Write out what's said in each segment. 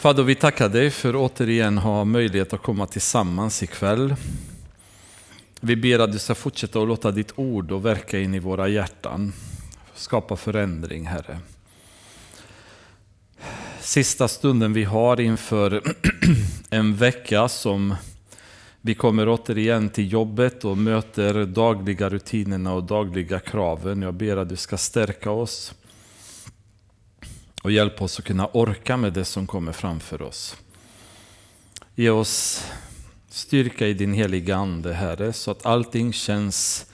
Fader, vi tackar dig för att återigen ha möjlighet att komma tillsammans ikväll. Vi ber att du ska fortsätta att låta ditt ord och verka in i våra hjärtan. Skapa förändring, Herre. Sista stunden vi har inför en vecka som vi kommer återigen till jobbet och möter dagliga rutinerna och dagliga kraven. Jag ber att du ska stärka oss och hjälpa oss att kunna orka med det som kommer framför oss. Ge oss styrka i din heliga Ande, Herre, så att allting känns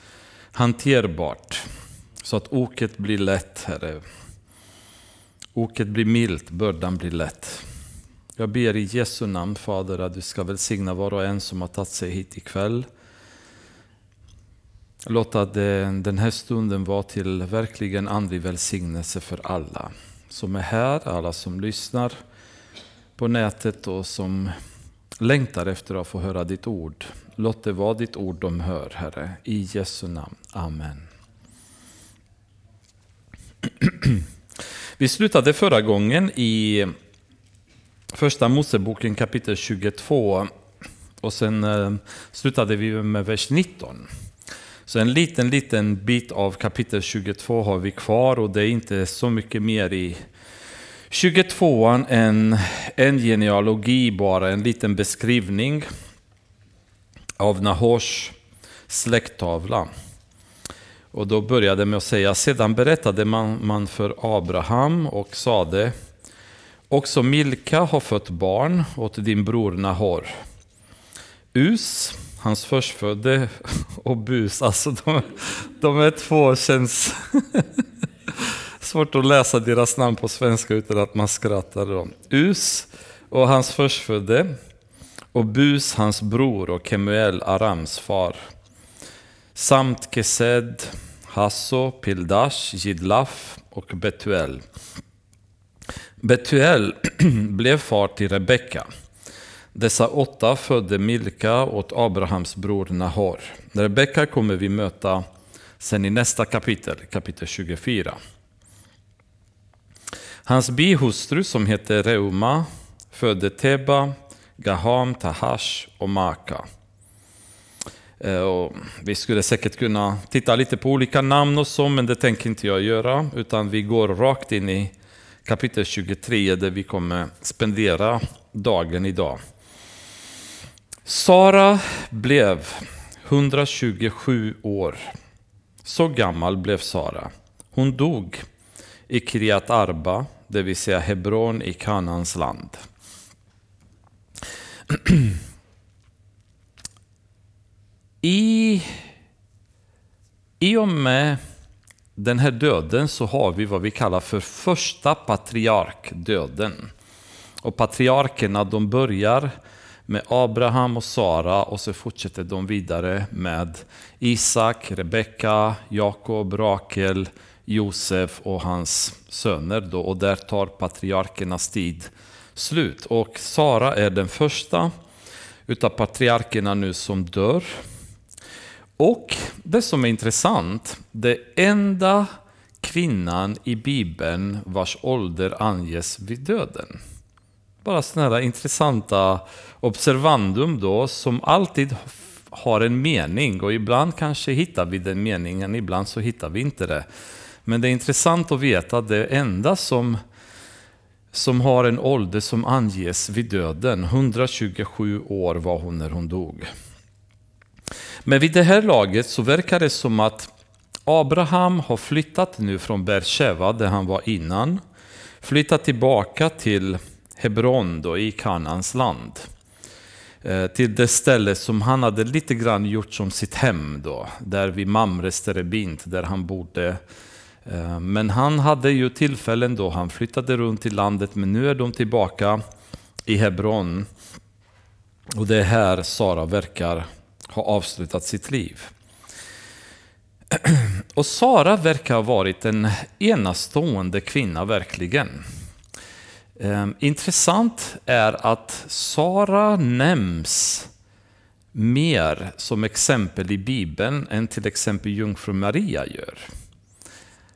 hanterbart. Så att oket blir lätt, Herre. Oket blir milt, bördan blir lätt. Jag ber i Jesu namn, Fader, att du ska välsigna var och en som har tagit sig hit ikväll. Låta eh, den här stunden vara till verkligen andlig välsignelse för alla som är här, alla som lyssnar på nätet och som längtar efter att få höra ditt ord. Låt det vara ditt ord de hör, Herre. I Jesu namn. Amen. Vi slutade förra gången i Första Moseboken kapitel 22 och sen eh, slutade vi med vers 19. Så en liten, liten bit av kapitel 22 har vi kvar och det är inte så mycket mer i 22an än en genealogi bara, en liten beskrivning av Nahors släkttavla. Och då började det med att säga, sedan berättade man, man för Abraham och sade, också Milka har fött barn åt din bror Nahor. Us hans förstfödde och Bus. Alltså de, de är två känns... Svårt att läsa deras namn på svenska utan att man skrattar. Då. Us och hans förstfödde och Bus hans bror och Kemuel Arams far. Samt Kesed, Hasso, Pildash, Jidlaf och Betuel. Betuel blev far till Rebecka. Dessa åtta födde Milka åt Abrahams bror Nahor. Rebecka kommer vi möta sen i nästa kapitel, kapitel 24. Hans bihustru som heter Reuma födde Teba, Gaham, Tahash och Maka. Eh, och vi skulle säkert kunna titta lite på olika namn och så, men det tänker inte jag göra, utan vi går rakt in i kapitel 23 där vi kommer spendera dagen idag. Sara blev 127 år. Så gammal blev Sara. Hon dog i Kriat Arba, det vill säga Hebron i Kanans land. I, I och med den här döden så har vi vad vi kallar för första patriarkdöden. Och patriarkerna de börjar med Abraham och Sara och så fortsätter de vidare med Isak, Rebecka, Jakob, Rakel, Josef och hans söner. Då, och där tar patriarkernas tid slut. Och Sara är den första utav patriarkerna nu som dör. Och det som är intressant, det enda kvinnan i Bibeln vars ålder anges vid döden. Bara sådana här intressanta observandum då som alltid har en mening och ibland kanske hittar vi den meningen, ibland så hittar vi inte det. Men det är intressant att veta att det enda som, som har en ålder som anges vid döden, 127 år var hon när hon dog. Men vid det här laget så verkar det som att Abraham har flyttat nu från Beersheva där han var innan, flyttat tillbaka till Hebron då, i Kanans land. Eh, till det ställe som han hade lite grann gjort som sitt hem då, där vid Mamres terebint, där han bodde. Eh, men han hade ju tillfällen då han flyttade runt i landet, men nu är de tillbaka i Hebron. Och det är här Sara verkar ha avslutat sitt liv. Och Sara verkar ha varit en enastående kvinna verkligen. Ehm, intressant är att Sara nämns mer som exempel i Bibeln än till exempel jungfru Maria gör.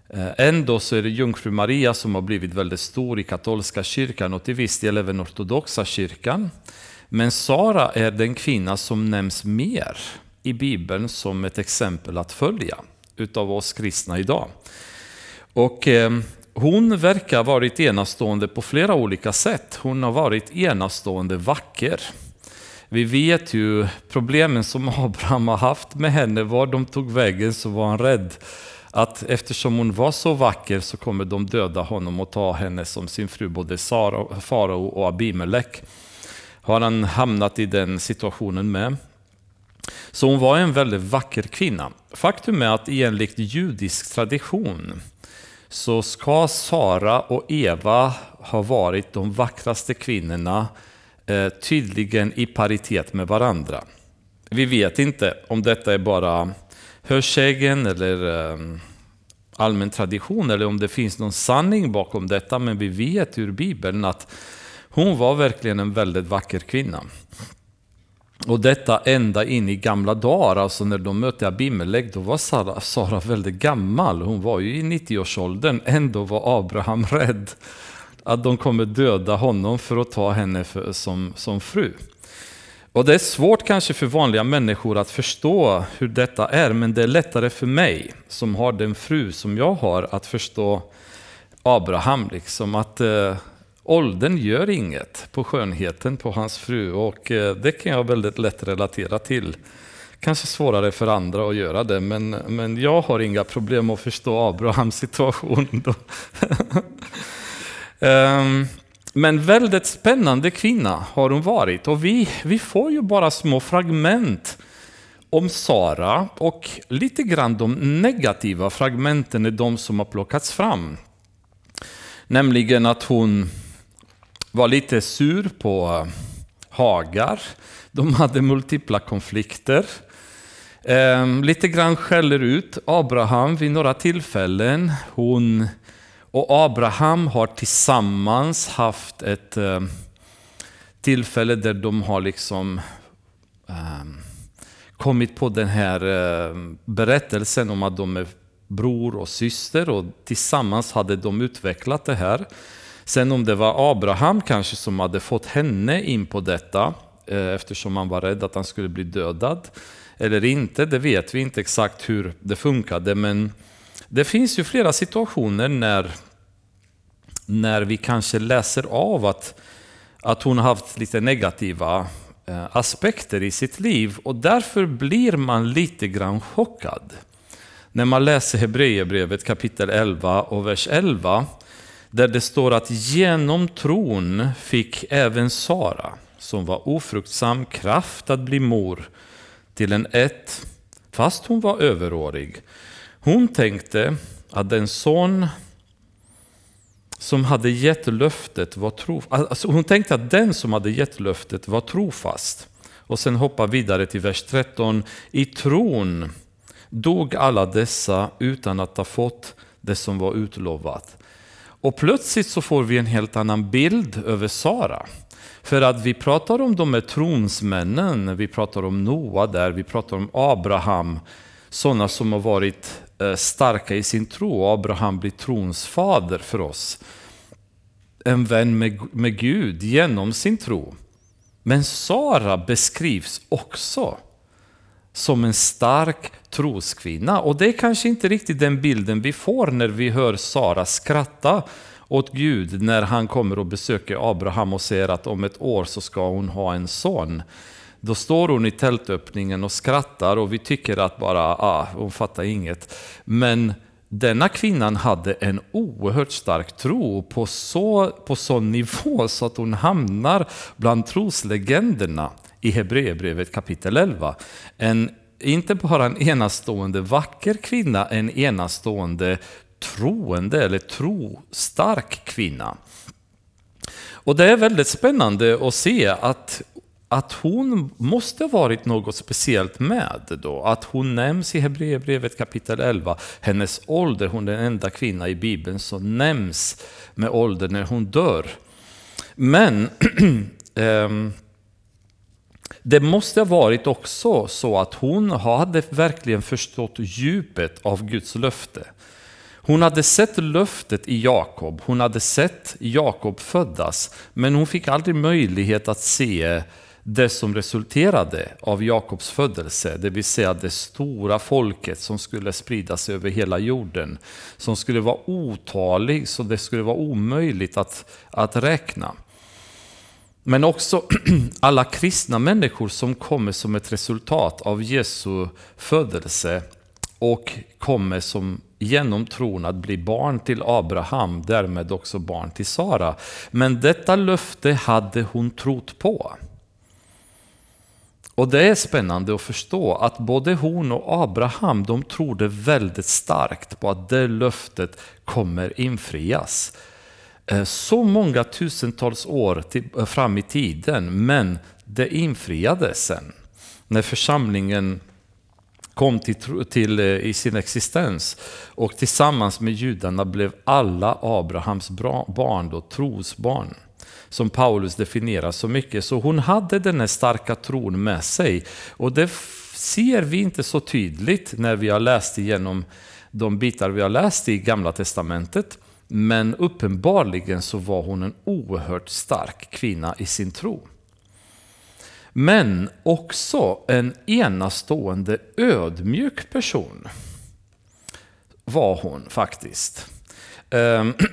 Ehm, ändå så är det jungfru Maria som har blivit väldigt stor i katolska kyrkan och till viss del även ortodoxa kyrkan. Men Sara är den kvinna som nämns mer i Bibeln som ett exempel att följa utav oss kristna idag. Och eh, hon verkar ha varit enastående på flera olika sätt. Hon har varit enastående vacker. Vi vet ju problemen som Abraham har haft med henne, var de tog vägen så var han rädd att eftersom hon var så vacker så kommer de döda honom och ta henne som sin fru, både farao och Abimelech. Har han hamnat i den situationen med. Så hon var en väldigt vacker kvinna. Faktum är att enligt judisk tradition så ska Sara och Eva ha varit de vackraste kvinnorna eh, tydligen i paritet med varandra. Vi vet inte om detta är bara hörsägen eller ehm, allmän tradition eller om det finns någon sanning bakom detta, men vi vet ur Bibeln att hon var verkligen en väldigt vacker kvinna. Och detta ända in i gamla dagar, alltså när de mötte Abimelech, då var Sara, Sara väldigt gammal. Hon var ju i 90-årsåldern, ändå var Abraham rädd att de kommer döda honom för att ta henne för, som, som fru. Och det är svårt kanske för vanliga människor att förstå hur detta är, men det är lättare för mig som har den fru som jag har att förstå Abraham. Liksom, att eh, åldern gör inget på skönheten på hans fru och eh, det kan jag väldigt lätt relatera till. Kanske svårare för andra att göra det, men, men jag har inga problem att förstå Abrahams situation. um, Men väldigt spännande kvinna har hon varit och vi, vi får ju bara små fragment om Sara och lite grann de negativa fragmenten är de som har plockats fram. Nämligen att hon var lite sur på eh, Hagar. De hade multipla konflikter. Eh, lite grann skäller ut Abraham vid några tillfällen. Hon och Abraham har tillsammans haft ett eh, tillfälle där de har liksom eh, kommit på den här ehm, berättelsen om att de är bror och syster och tillsammans hade de utvecklat det här. Sen om det var Abraham kanske som hade fått henne in på detta eh, eftersom han var rädd att han skulle bli dödad eller inte, det vet vi inte exakt hur det funkade men det finns ju flera situationer när, när vi kanske läser av att, att hon har haft lite negativa eh, aspekter i sitt liv och därför blir man lite grann chockad. När man läser Hebreerbrevet kapitel 11 och vers 11 där det står att genom tron fick även Sara, som var ofruktsam, kraft att bli mor till en ett, fast hon var överårig. Hon tänkte att den son som hade gett löftet var trofast. Alltså hon tänkte att den som hade gett löftet var trofast. Och sen hoppar vidare till vers 13. I tron dog alla dessa utan att ha fått det som var utlovat. Och plötsligt så får vi en helt annan bild över Sara. För att vi pratar om de här tronsmännen, vi pratar om Noa där, vi pratar om Abraham, sådana som har varit eh, starka i sin tro. Abraham blir trons fader för oss. En vän med, med Gud genom sin tro. Men Sara beskrivs också som en stark troskvinna. Och det är kanske inte riktigt den bilden vi får när vi hör Sara skratta åt Gud när han kommer och besöker Abraham och säger att om ett år så ska hon ha en son. Då står hon i tältöppningen och skrattar och vi tycker att bara, ah, hon fattar inget. Men denna kvinnan hade en oerhört stark tro på så, på sån nivå så att hon hamnar bland troslegenderna i Hebreerbrevet kapitel 11. En, inte bara en enastående vacker kvinna, en enastående troende eller trostark kvinna. Och det är väldigt spännande att se att att hon måste varit något speciellt med då. Att hon nämns i Hebreerbrevet kapitel 11. Hennes ålder, hon är den enda kvinna i Bibeln som nämns med ålder när hon dör. Men ehm, det måste ha varit också så att hon hade verkligen förstått djupet av Guds löfte. Hon hade sett löftet i Jakob, hon hade sett Jakob föddas, men hon fick aldrig möjlighet att se det som resulterade av Jakobs födelse, det vill säga det stora folket som skulle spridas över hela jorden, som skulle vara otalig så det skulle vara omöjligt att, att räkna. Men också alla kristna människor som kommer som ett resultat av Jesu födelse och kommer som genom tron att bli barn till Abraham, därmed också barn till Sara. Men detta löfte hade hon trott på. Och det är spännande att förstå att både hon och Abraham de trodde väldigt starkt på att det löftet kommer infrias. Eh, så många tusentals år till, eh, fram i tiden, men det infriades sen. När församlingen kom till, till, eh, i sin existens och tillsammans med judarna blev alla Abrahams barn då trosbarn som Paulus definierar så mycket. Så hon hade den här starka tron med sig. Och det ser vi inte så tydligt när vi har läst igenom de bitar vi har läst i Gamla Testamentet. Men uppenbarligen så var hon en oerhört stark kvinna i sin tro. Men också en enastående ödmjuk person var hon faktiskt. Ehm,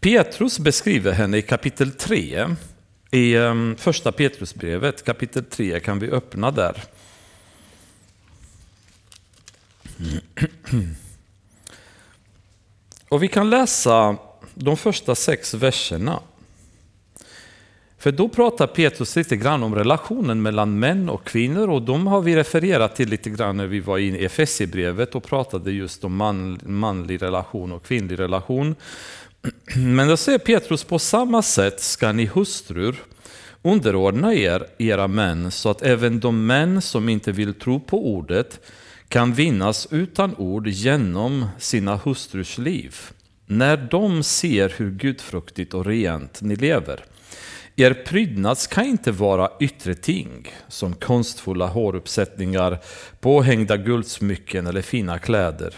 Petrus beskriver henne i kapitel 3. I ehm, första Petrusbrevet, kapitel 3, kan vi öppna där. Och vi kan läsa de första sex verserna. För då pratar Petrus lite grann om relationen mellan män och kvinnor och de har vi refererat till lite grann när vi var i Efesierbrevet och pratade just om man, manlig relation och kvinnlig relation. Men då säger Petrus på samma sätt ska ni hustrur underordna er era män så att även de män som inte vill tro på ordet kan vinnas utan ord genom sina hustrus liv när de ser hur gudfruktigt och rent ni lever. Er prydnad ska inte vara yttre ting, som konstfulla håruppsättningar, påhängda guldsmycken eller fina kläder,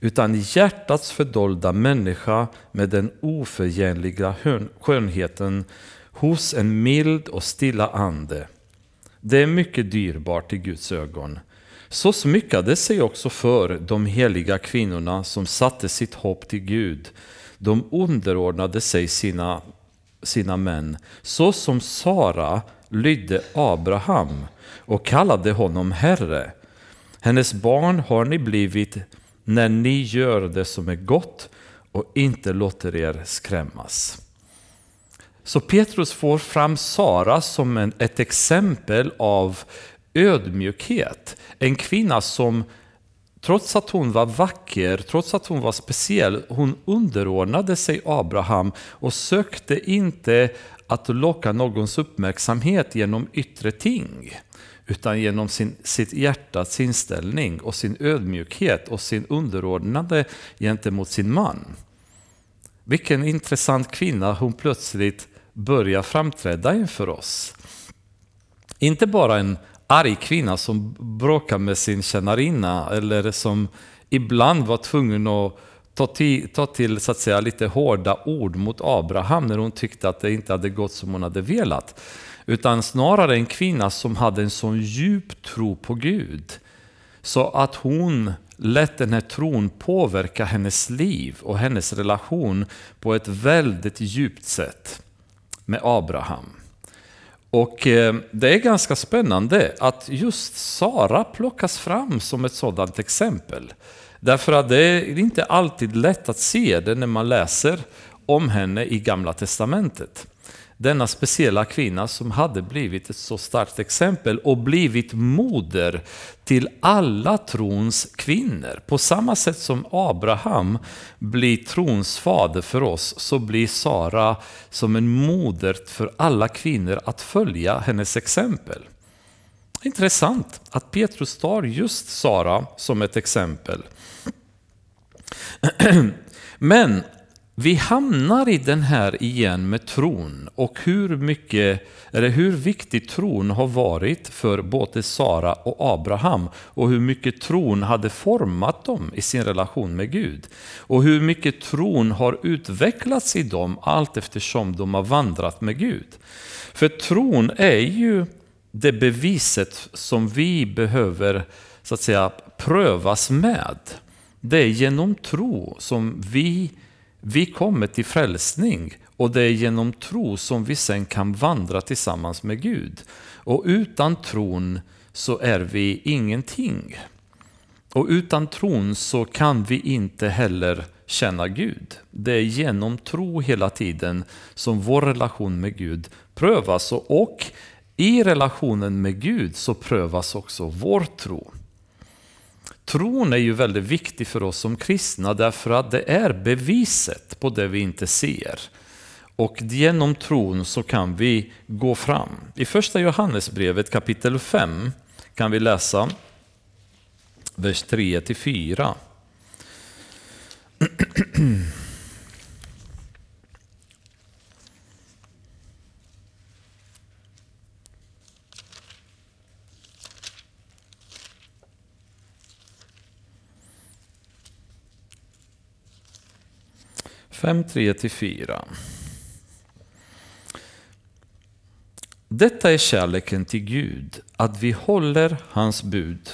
utan hjärtats fördolda människa med den oförgängliga skönheten hos en mild och stilla ande. Det är mycket dyrbart i Guds ögon. Så smyckade sig också för de heliga kvinnorna som satte sitt hopp till Gud. De underordnade sig sina sina män, så som Sara lydde Abraham och kallade honom herre. Hennes barn har ni blivit när ni gör det som är gott och inte låter er skrämmas. Så Petrus får fram Sara som en, ett exempel av ödmjukhet. En kvinna som Trots att hon var vacker, trots att hon var speciell, hon underordnade sig Abraham och sökte inte att locka någons uppmärksamhet genom yttre ting, utan genom sin, sitt hjärtats inställning och sin ödmjukhet och sin underordnande gentemot sin man. Vilken intressant kvinna hon plötsligt börjar framträda inför oss. Inte bara en arg kvinna som bråkar med sin tjänarinna eller som ibland var tvungen att ta till, ta till så att säga, lite hårda ord mot Abraham när hon tyckte att det inte hade gått som hon hade velat. Utan snarare en kvinna som hade en sån djup tro på Gud. Så att hon lät den här tron påverka hennes liv och hennes relation på ett väldigt djupt sätt med Abraham. Och eh, det är ganska spännande att just Sara plockas fram som ett sådant exempel. Därför att det är inte alltid lätt att se det när man läser om henne i Gamla Testamentet denna speciella kvinna som hade blivit ett så starkt exempel och blivit moder till alla trons kvinnor. På samma sätt som Abraham blir trons fader för oss så blir Sara som en moder för alla kvinnor att följa hennes exempel. Intressant att Petrus tar just Sara som ett exempel. Men vi hamnar i den här igen med tron och hur mycket, eller hur viktig tron har varit för både Sara och Abraham och hur mycket tron hade format dem i sin relation med Gud. Och hur mycket tron har utvecklats i dem allt eftersom de har vandrat med Gud. För tron är ju det beviset som vi behöver så att säga prövas med. Det är genom tro som vi vi kommer till frälsning och det är genom tro som vi sen kan vandra tillsammans med Gud. Och utan tron så är vi ingenting. Och utan tron så kan vi inte heller känna Gud. Det är genom tro hela tiden som vår relation med Gud prövas och i relationen med Gud så prövas också vår tro. Tron är ju väldigt viktig för oss som kristna därför att det är beviset på det vi inte ser. Och genom tron så kan vi gå fram. I första Johannesbrevet kapitel 5 kan vi läsa vers 3-4. 5-3 till 4. Detta är kärleken till Gud, att vi håller hans bud.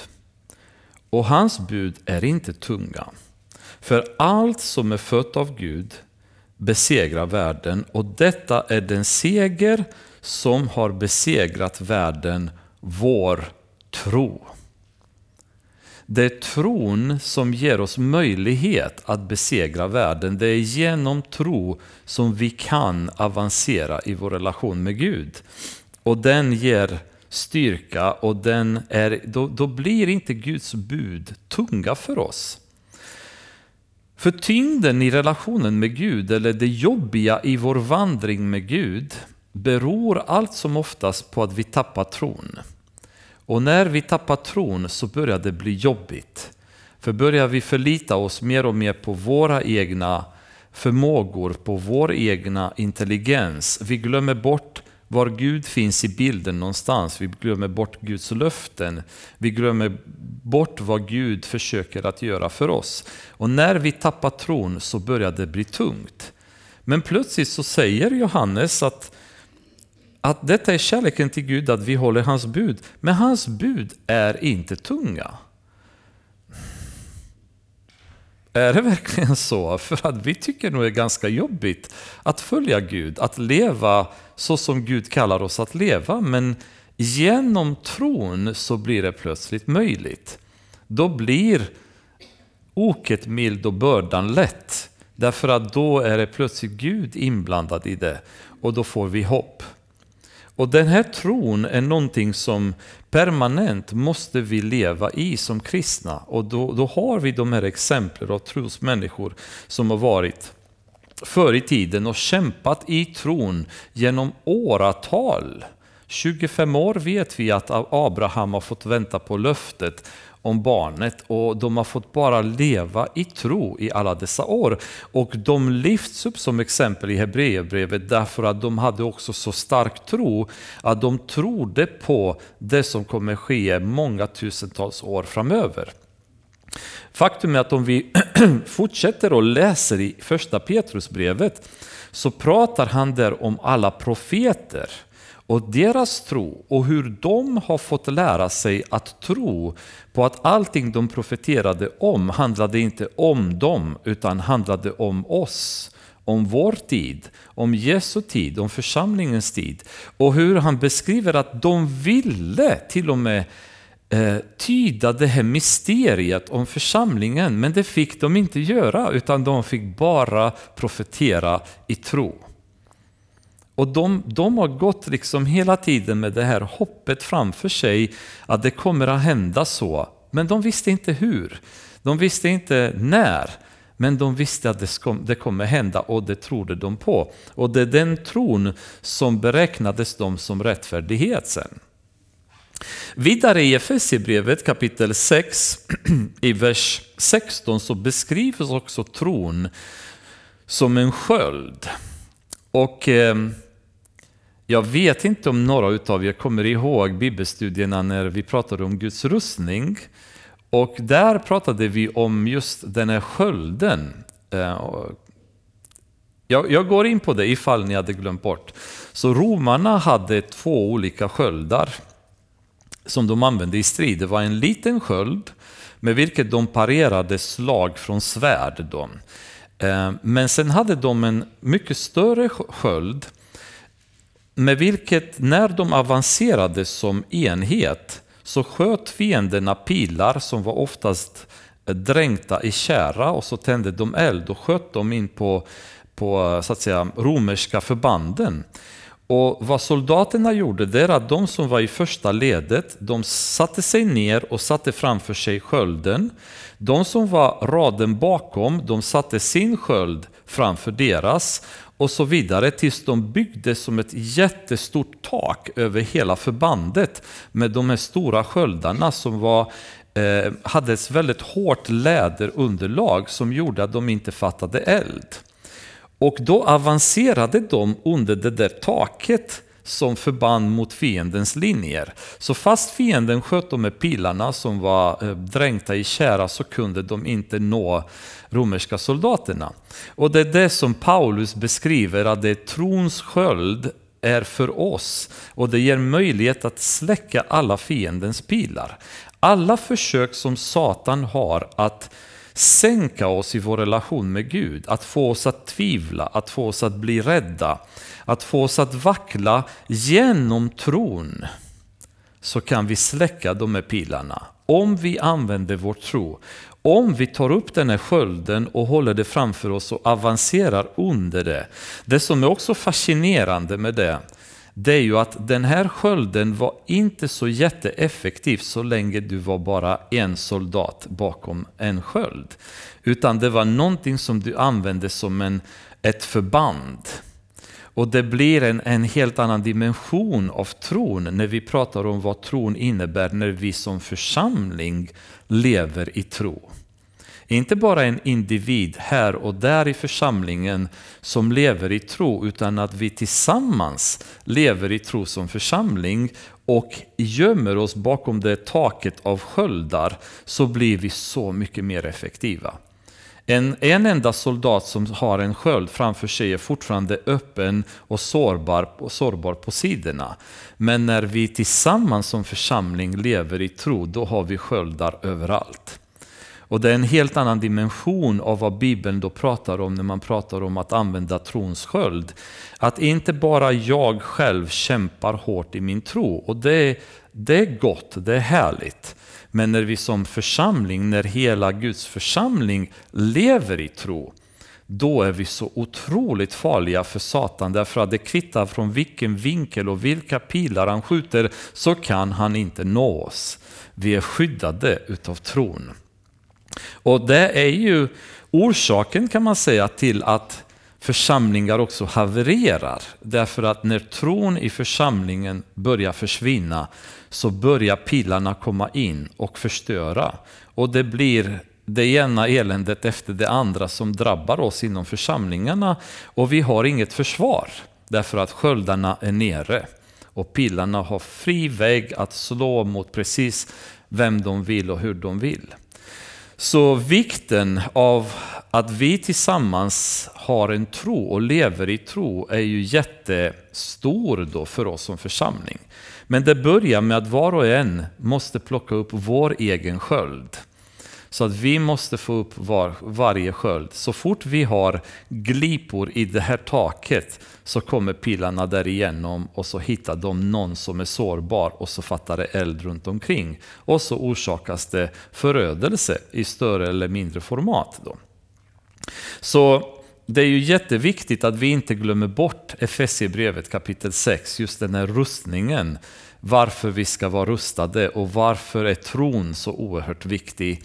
Och hans bud är inte tunga. För allt som är fött av Gud besegrar världen och detta är den seger som har besegrat världen, vår tro. Det är tron som ger oss möjlighet att besegra världen. Det är genom tro som vi kan avancera i vår relation med Gud. Och den ger styrka och den är, då, då blir inte Guds bud tunga för oss. För tyngden i relationen med Gud, eller det jobbiga i vår vandring med Gud, beror allt som oftast på att vi tappar tron. Och när vi tappar tron så börjar det bli jobbigt. För börjar vi förlita oss mer och mer på våra egna förmågor, på vår egna intelligens. Vi glömmer bort var Gud finns i bilden någonstans. Vi glömmer bort Guds löften. Vi glömmer bort vad Gud försöker att göra för oss. Och när vi tappar tron så börjar det bli tungt. Men plötsligt så säger Johannes att att detta är kärleken till Gud, att vi håller hans bud. Men hans bud är inte tunga. Är det verkligen så? För att vi tycker nog det är ganska jobbigt att följa Gud, att leva så som Gud kallar oss att leva. Men genom tron så blir det plötsligt möjligt. Då blir oket mild och bördan lätt. Därför att då är det plötsligt Gud inblandad i det och då får vi hopp. Och den här tron är någonting som permanent måste vi leva i som kristna. Och då, då har vi de här exemplen av trosmänniskor som har varit förr i tiden och kämpat i tron genom åratal. 25 år vet vi att Abraham har fått vänta på löftet om barnet och de har fått bara leva i tro i alla dessa år. Och de lyfts upp som exempel i Hebreerbrevet därför att de hade också så stark tro att de trodde på det som kommer ske många tusentals år framöver. Faktum är att om vi fortsätter och läser i första Petrusbrevet så pratar han där om alla profeter och deras tro och hur de har fått lära sig att tro på att allting de profeterade om handlade inte om dem utan handlade om oss om vår tid, om Jesu tid, om församlingens tid. Och hur han beskriver att de ville till och med eh, tyda det här mysteriet om församlingen, men det fick de inte göra, utan de fick bara profetera i tro. Och de, de har gått liksom hela tiden med det här hoppet framför sig att det kommer att hända så. Men de visste inte hur. De visste inte när. Men de visste att det, kom, det kommer hända och det trodde de på. Och det är den tron som beräknades dem som rättfärdighet sen. Vidare i Efesierbrevet kapitel 6 i vers 16 så beskrivs också tron som en sköld. Och eh, jag vet inte om några utav er kommer ihåg bibelstudierna när vi pratade om Guds rustning. Och där pratade vi om just den här skölden. Eh, jag, jag, går in på det ifall ni hade glömt bort. Så romarna hade två olika sköldar som de använde i strid. Det var en liten sköld med vilket de parerade slag från svärd. Då. Eh, men sen hade de en mycket större sköld med vilket när de avancerade som enhet så sköt fienderna pilar som var oftast eh, dränkta i kära och så tände de eld och sköt dem in på, på eh, så att säga, romerska förbanden. Och vad soldaterna gjorde det är att de som var i första ledet, de satte sig ner och satte framför sig skölden. De som var raden bakom, de satte sin sköld framför deras och så vidare tills de byggde som ett jättestort tak över hela förbandet med de här stora sköldarna som var, eh, hade ett väldigt hårt läderunderlag som gjorde att de inte fattade eld. Och då avancerade de under det där taket som förband mot fiendens linjer. Så fast fienden sköt dem med pilarna som var eh, dränkta i kära så kunde de inte nå romerska soldaterna. Och det är det som Paulus beskriver att det är trons sköld är för oss och det ger möjlighet att släcka alla fiendens pilar. Alla försök som Satan har att sänka oss i vår relation med Gud, att få oss att tvivla, att få oss att bli rädda, att få oss att vackla genom tron så kan vi släcka de här pilarna. Om vi använder vår tro, om vi tar upp den här skölden och håller det framför oss och avancerar under det. Det som är också fascinerande med det, det är ju att den här skölden var inte så jätteeffektiv så länge du var bara en soldat bakom en sköld. Utan det var någonting som du använde som en, ett förband. Och det blir en, en helt annan dimension av tron när vi pratar om vad tron innebär när vi som församling lever i tro. Inte bara en individ här och där i församlingen som lever i tro, utan att vi tillsammans lever i tro som församling och gömmer oss bakom det taket av sköldar så blir vi så mycket mer effektiva. En, en enda soldat som har en sköld framför sig är fortfarande öppen och sårbar, och sårbar på sidorna. Men när vi tillsammans som församling lever i tro, då har vi sköldar överallt. Och det är en helt annan dimension av vad Bibeln då pratar om när man pratar om att använda trons sköld. Att inte bara jag själv kämpar hårt i min tro, och det, det är gott, det är härligt. Men när vi som församling, när hela Guds församling lever i tro, då är vi så otroligt farliga för Satan därför att det kvittar från vilken vinkel och vilka pilar han skjuter så kan han inte nå oss. Vi är skyddade utav tron. Och det är ju orsaken kan man säga till att församlingar också havererar. Därför att när tron i församlingen börjar försvinna så börjar pilarna komma in och förstöra. Och det blir det ena eländet efter det andra som drabbar oss inom församlingarna och vi har inget försvar därför att sköldarna är nere och pilarna har fri väg att slå mot precis vem de vill och hur de vill. Så vikten av att vi tillsammans har en tro och lever i tro är ju jättestor då för oss som församling. Men det börjar med att var och en måste plocka upp vår egen sköld. Så att vi måste få upp var, varje sköld. Så fort vi har glipor i det här taket så kommer pilarna där igenom och så hittar de någon som är sårbar och så fattar det eld runt omkring. Och så orsakas det förödelse i större eller mindre format. Då. Så det är ju jätteviktigt att vi inte glömmer bort Efesierbrevet kapitel 6, just den här rustningen. Varför vi ska vara rustade och varför är tron så oerhört viktig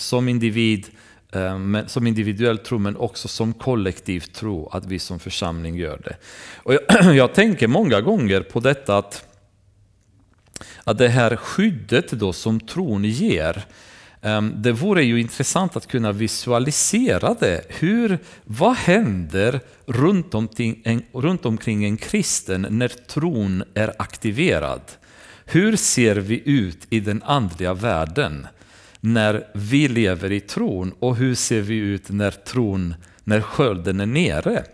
som individ, eh, som individuell tro men också som kollektiv tro att vi som församling gör det. Och jag, jag tänker många gånger på detta att, att det här skyddet då som tron ger eh, det vore ju intressant att kunna visualisera det. Hur, vad händer runt omkring, en, runt omkring en kristen när tron är aktiverad? Hur ser vi ut i den andliga världen när vi lever i tron och hur ser vi ut när tron, när skölden är nere?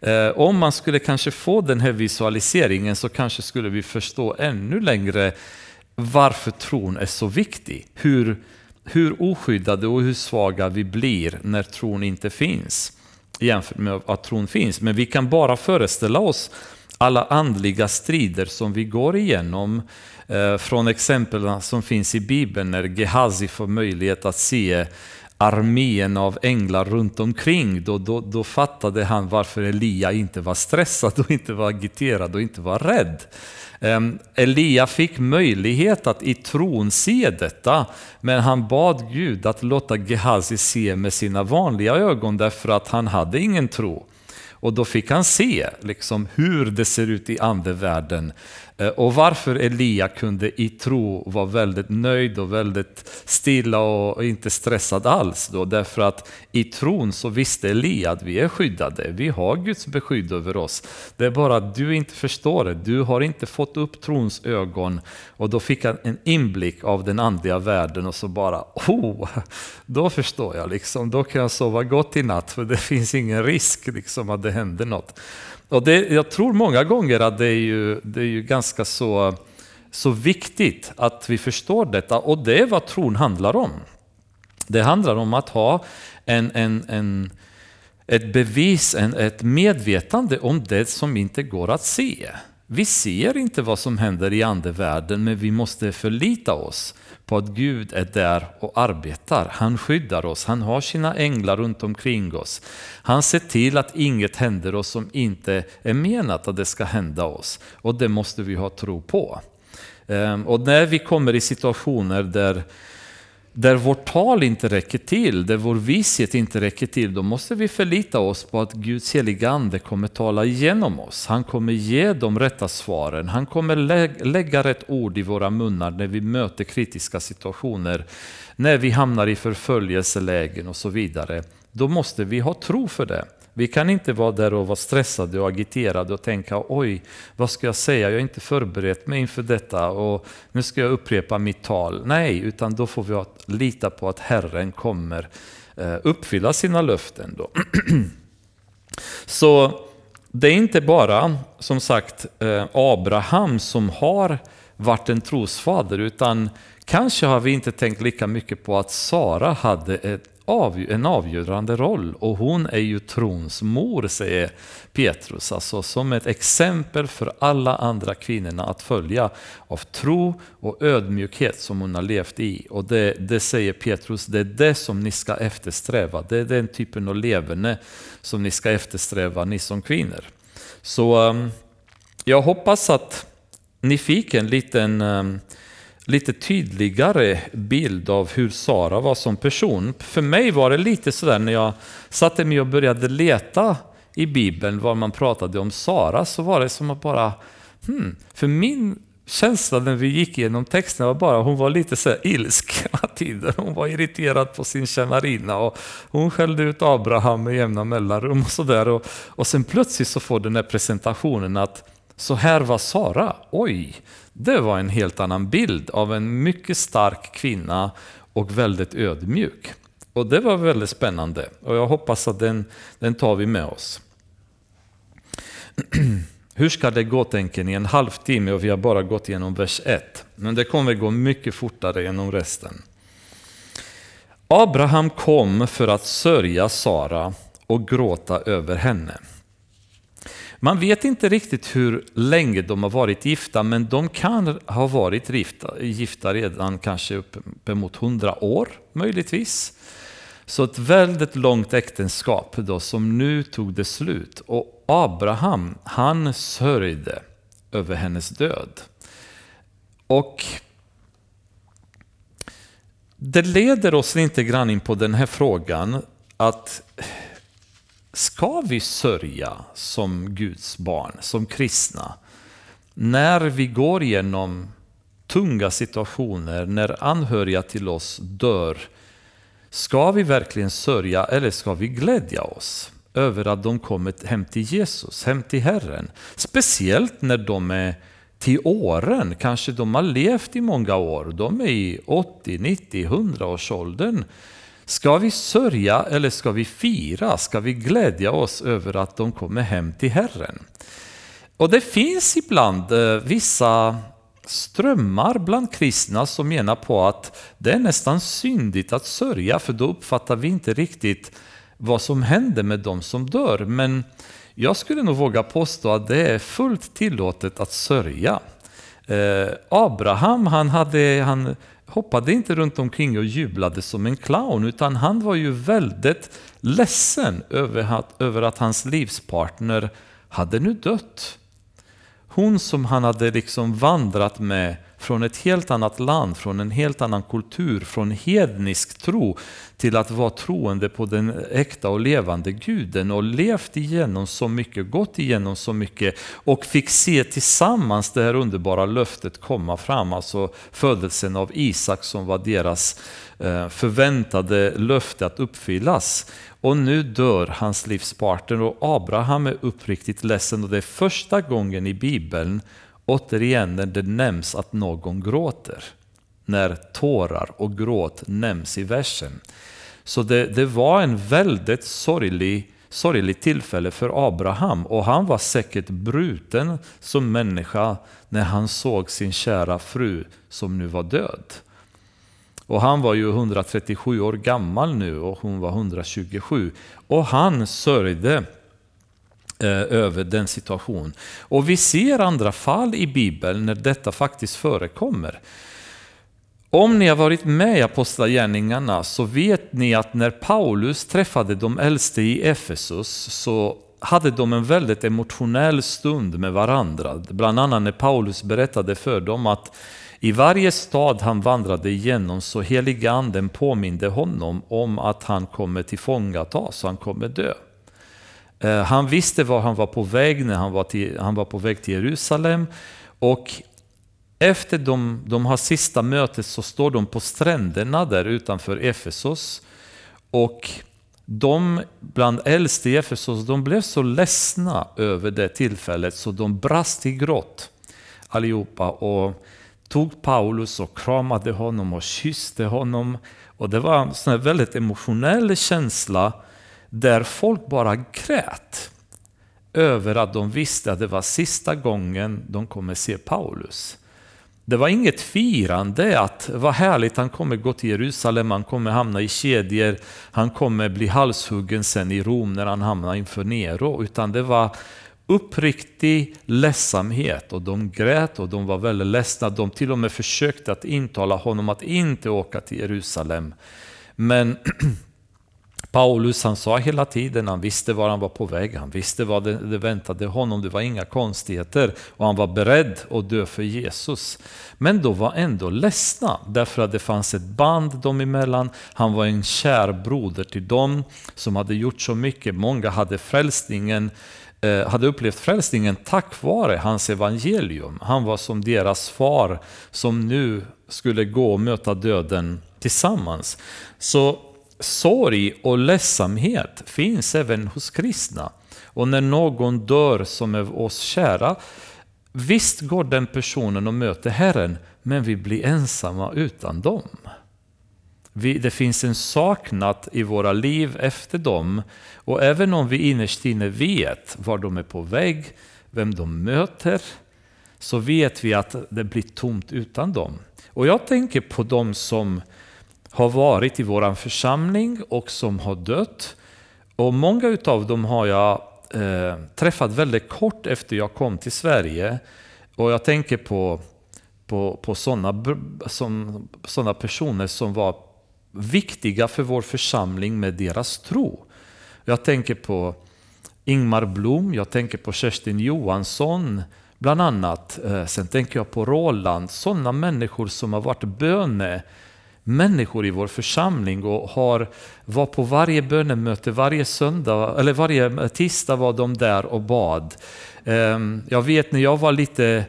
Eh, om man skulle kanske få den här visualiseringen så kanske skulle vi förstå ännu längre varför tron är så viktig. Hur, hur oskyddade och hur svaga vi blir när tron inte finns jämfört med att tron finns. Men vi kan bara föreställa oss alla andliga strider som vi går igenom Eh, från exemplen som finns i Bibeln när Gehazi får möjlighet att se armén av änglar runt omkring, då, då, då fattade han varför Elia inte var stressad och inte var agiterad och inte var rädd. Ehm, Elia fick möjlighet att i tron se detta, men han bad Gud att låta Gehazi se med sina vanliga ögon därför att han hade ingen tro. Och då fick han se liksom, hur det ser ut i andevärlden Eh, och varför Elia kunde i tro vara väldigt nöjd och väldigt stilla och inte stressad alls då, därför att i tron så visste Elia att vi är skyddade, vi har Guds beskydd över oss. Det är bara att du inte förstår det, du har inte fått upp trons ögon. Och då fick han en inblick av den andliga världen och så bara, oh, då förstår jag liksom, då kan jag sova gott i natt för det finns ingen risk liksom att det händer något. Och det, jag tror många gånger att det är ju, det är ju ganska så, så viktigt att vi förstår detta och det är vad tron handlar om. Det handlar om att ha en, en, en, ett bevis, en, ett medvetande om det som inte går att se. Vi ser inte vad som händer i andevärlden men vi måste förlita oss på att Gud är där och arbetar. Han skyddar oss, han har sina änglar runt omkring oss. Han ser till att inget händer oss som inte är menat att det ska hända oss. Och det måste vi ha tro på. Ehm, och när vi kommer i situationer där där vårt tal inte räcker till, där vår vishet inte räcker till, då måste vi förlita oss på att Guds heligande kommer tala igenom oss. Han kommer ge de rätta svaren. Han kommer lä lägga rätt ord i våra munnar när vi möter kritiska situationer, när vi hamnar i förföljelselägen och så vidare. Då måste vi ha tro för det. Vi kan inte vara där och vara stressade och agiterade och tänka oj, vad ska jag säga? Jag har inte förberett mig inför detta och nu ska jag upprepa mitt tal. Nej, utan då får vi lita på att Herren kommer eh, uppfylla sina löften. Då. Så det är inte bara, som sagt, eh, Abraham som har varit en trosfader, utan kanske har vi inte tänkt lika mycket på att Sara hade ett en avgörande roll och hon är ju trons mor, säger Petrus, alltså som ett exempel för alla andra kvinnorna att följa av tro och ödmjukhet som hon har levt i. Och det, det säger Petrus, det är det som ni ska eftersträva. Det är den typen av leverne som ni ska eftersträva, ni som kvinnor. Så ehm, jag hoppas att ni fick en liten um, lite tydligare bild av hur Sara var som person. För mig var det lite sådär när jag satte mig och började leta i Bibeln var man pratade om Sara så var det som att bara, hmm, för min känsla när vi gick igenom texten var bara hon var lite så ilsk hela tiden. Hon var irriterad på sin tjänarinna och hon skällde ut Abraham med jämna mellanrum och sådär. Och, och sen plötsligt så får den här presentationen att så här var Sara, oj, det var en helt annan bild av en mycket stark kvinna och väldigt ödmjuk. Och det var väldigt spännande och jag hoppas att den, den tar vi med oss. Hur ska det gå tänker ni? En halvtimme och vi har bara gått igenom vers 1. Men det kommer gå mycket fortare genom resten. Abraham kom för att sörja Sara och gråta över henne. Man vet inte riktigt hur länge de har varit gifta, men de kan ha varit gifta, gifta redan kanske uppemot hundra år, möjligtvis. Så ett väldigt långt äktenskap då, som nu tog det slut. Och Abraham, han sörjde över hennes död. Och det leder oss lite grann in på den här frågan att Ska vi sörja som Guds barn, som kristna, när vi går igenom tunga situationer, när anhöriga till oss dör, ska vi verkligen sörja eller ska vi glädja oss över att de kommit hem till Jesus, hem till Herren? Speciellt när de är till åren, kanske de har levt i många år, de är i 80, 90, 100 års åldern. Ska vi sörja eller ska vi fira? Ska vi glädja oss över att de kommer hem till Herren? Och det finns ibland eh, vissa strömmar bland kristna som menar på att det är nästan syndigt att sörja för då uppfattar vi inte riktigt vad som händer med de som dör. Men jag skulle nog våga påstå att det är fullt tillåtet att sörja. Eh, Abraham han, hade, han hoppade inte runt omkring och jublade som en clown utan han var ju väldigt ledsen över att, över att hans livspartner hade nu dött. Hon som han hade liksom vandrat med från ett helt annat land, från en helt annan kultur, från hednisk tro till att vara troende på den äkta och levande guden och levt igenom så mycket, gått igenom så mycket och fick se tillsammans det här underbara löftet komma fram, alltså födelsen av Isak som var deras eh, förväntade löfte att uppfyllas. Och nu dör hans livspartner och Abraham är uppriktigt ledsen och det är första gången i Bibeln återigen när det nämns att någon gråter. När tårar och gråt nämns i versen. Så det, det var en väldigt sorglig, sorgligt tillfälle för Abraham och han var säkert bruten som människa när han såg sin kära fru som nu var död. Och han var ju 137 år gammal nu och hon var 127. Och han sörjde Eh, över den situationen. Och vi ser andra fall i Bibeln när detta faktiskt förekommer. Om ni har varit med i Apostlagärningarna så vet ni att när Paulus träffade de äldste i Efesus så hade de en väldigt emotionell stund med varandra. Bland annat när Paulus berättade för dem att i varje stad han vandrade igenom så heliga anden påminde honom om att han kommer tillfångatas, han kommer dö. Eh, han visste var han var på väg när han var, till, han var på väg till Jerusalem. Och efter de, de har sista mötet så står de på stränderna där utanför Efesos. Och de bland äldste i Efesos de blev så ledsna över det tillfället så de brast i gråt allihopa. Och tog Paulus och kramade honom och kysste honom. Och det var en sån väldigt emotionell känsla där folk bara grät över att de visste att det var sista gången de kommer se Paulus. Det var inget firande att vad härligt, han kommer gå till Jerusalem, han kommer hamna i kedjor, han kommer bli halshuggen sen i Rom när han hamnar inför Nero, utan det var uppriktig ledsamhet och de grät och de var väldigt ledsna. De till och med försökte att intala honom att inte åka till Jerusalem. Men Paulus han sa hela tiden, han visste var han var på väg, han visste vad det, det, väntade honom, det var inga konstigheter och han var beredd att dö för Jesus. Men de var ändå ledsna därför att det fanns ett band dem emellan, han var en kär broder till dem som hade gjort så mycket, många hade frälsningen eh, hade upplevt frälsningen tack vare hans evangelium. Han var som deras far som nu skulle gå och möta döden tillsammans. Så sorg och ledsamhet finns även hos kristna. Och när någon dör som är oss kära, visst går den personen och möter Herren, men vi blir ensamma utan dem. Vi, det finns en saknad i våra liv efter dem. Och även om vi innerst inne vet var de är på väg, vem de möter, så vet vi att det blir tomt utan dem. Och jag tänker på de som har varit i vår församling och som har dött. Och många av dem har jag eh, träffat väldigt kort efter jag kom till Sverige. Och jag tänker på, på, på sådana som, såna personer som var viktiga för vår församling med deras tro. Jag tänker på Ingmar Blom, jag tänker på Kerstin Johansson bland annat. Eh, sen tänker jag på Roland, sådana människor som har varit böne människor i vår församling och har, var på varje bönemöte varje söndag, eller varje tisdag var de där och bad. Ehm, jag vet när jag var lite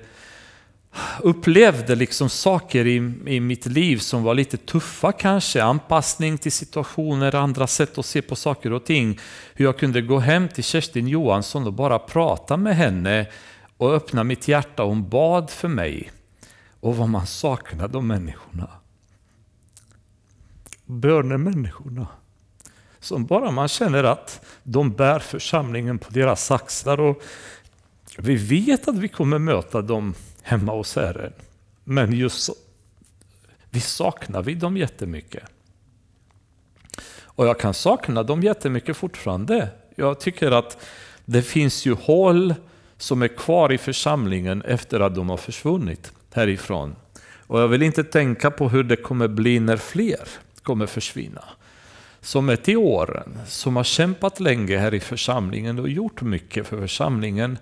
upplevde liksom saker i, i mitt liv som var lite tuffa kanske. Anpassning till situationer, andra sätt att se på saker och ting. Hur jag kunde gå hem till Kerstin Johansson och bara prata med henne och öppna mitt hjärta hon bad för mig. Och vad man saknade de människorna. Bönemänniskorna. Som bara man känner att de bär församlingen på deras axlar. Och vi vet att vi kommer möta dem hemma hos Herren. Men just så, vi saknar vi dem jättemycket. Och jag kan sakna dem jättemycket fortfarande. Jag tycker att det finns ju hål som är kvar i församlingen efter att de har försvunnit härifrån. Och jag vill inte tänka på hur det kommer bli när fler kommer försvinna. Som är till åren, som har kämpat länge här i församlingen och gjort mycket för församlingen.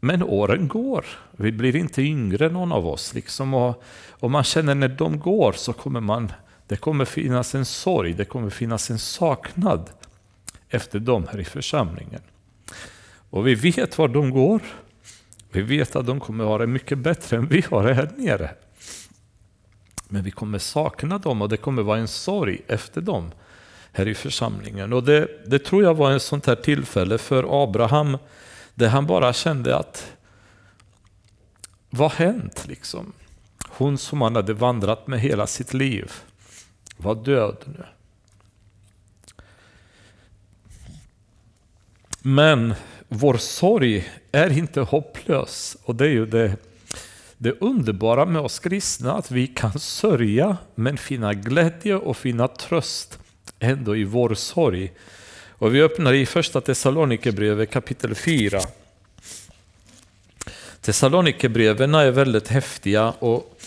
Men åren går. Vi blir inte yngre någon av oss. Liksom. Och, och man känner när de går så kommer man, det kommer finnas en sorg, det kommer finnas en saknad efter dem här i församlingen. Och vi vet var de går. Vi vet att de kommer ha det mycket bättre än vi har det här nere. Men vi kommer sakna dem och det kommer vara en sorg efter dem här i församlingen. Och det, det tror jag var en sånt här tillfälle för Abraham där han bara kände att vad har hänt liksom? Hon som han hade vandrat med hela sitt liv var död nu. Men vår sorg är inte hopplös och det är ju det, det underbara med oss kristna att vi kan sörja men finna glädje och finna tröst ändå i vår sorg. Och vi öppnar i första Thessalonikerbrevet kapitel 4. Thessalonikerbreven är väldigt häftiga och,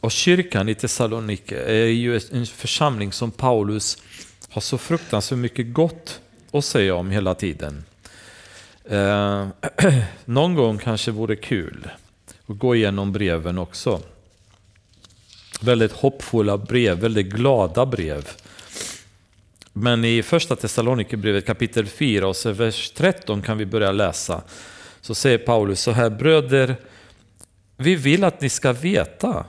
och kyrkan i Thessalonike är ju en församling som Paulus har så fruktansvärt mycket gott att säga om hela tiden. Eh, någon gång kanske vore kul och gå igenom breven också. Väldigt hoppfulla brev, väldigt glada brev. Men i första Thessalonikerbrevet kapitel 4 och vers 13 kan vi börja läsa. Så säger Paulus så här, bröder, vi vill att ni ska veta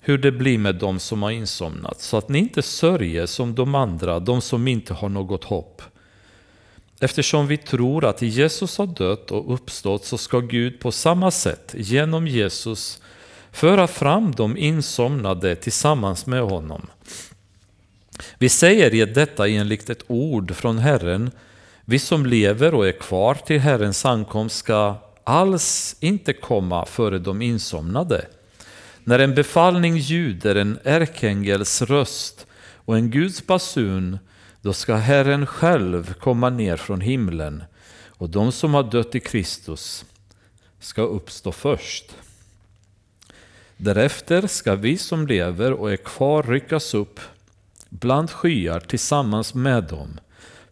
hur det blir med dem som har insomnat, så att ni inte sörjer som de andra, de som inte har något hopp. Eftersom vi tror att Jesus har dött och uppstått så ska Gud på samma sätt genom Jesus föra fram de insomnade tillsammans med honom. Vi säger er detta enligt ett ord från Herren. Vi som lever och är kvar till Herrens ankomst ska alls inte komma före de insomnade. När en befallning ljuder, en ärkeängels röst och en Guds basun då ska Herren själv komma ner från himlen och de som har dött i Kristus ska uppstå först. Därefter ska vi som lever och är kvar ryckas upp bland skyar tillsammans med dem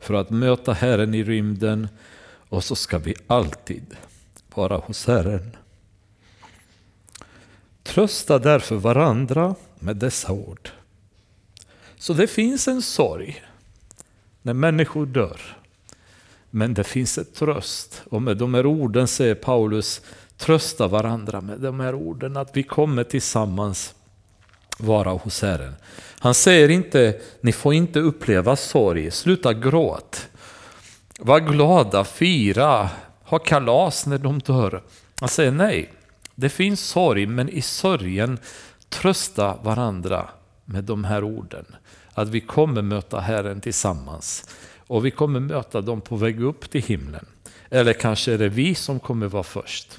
för att möta Herren i rymden och så ska vi alltid vara hos Herren. Trösta därför varandra med dessa ord. Så det finns en sorg när människor dör. Men det finns ett tröst. Och med de här orden säger Paulus, trösta varandra med de här orden, att vi kommer tillsammans vara hos Herren. Han säger inte, ni får inte uppleva sorg, sluta gråt. Var glada, fira, ha kalas när de dör. Han säger nej, det finns sorg, men i sorgen trösta varandra med de här orden att vi kommer möta Herren tillsammans. Och vi kommer möta dem på väg upp till himlen. Eller kanske är det vi som kommer vara först.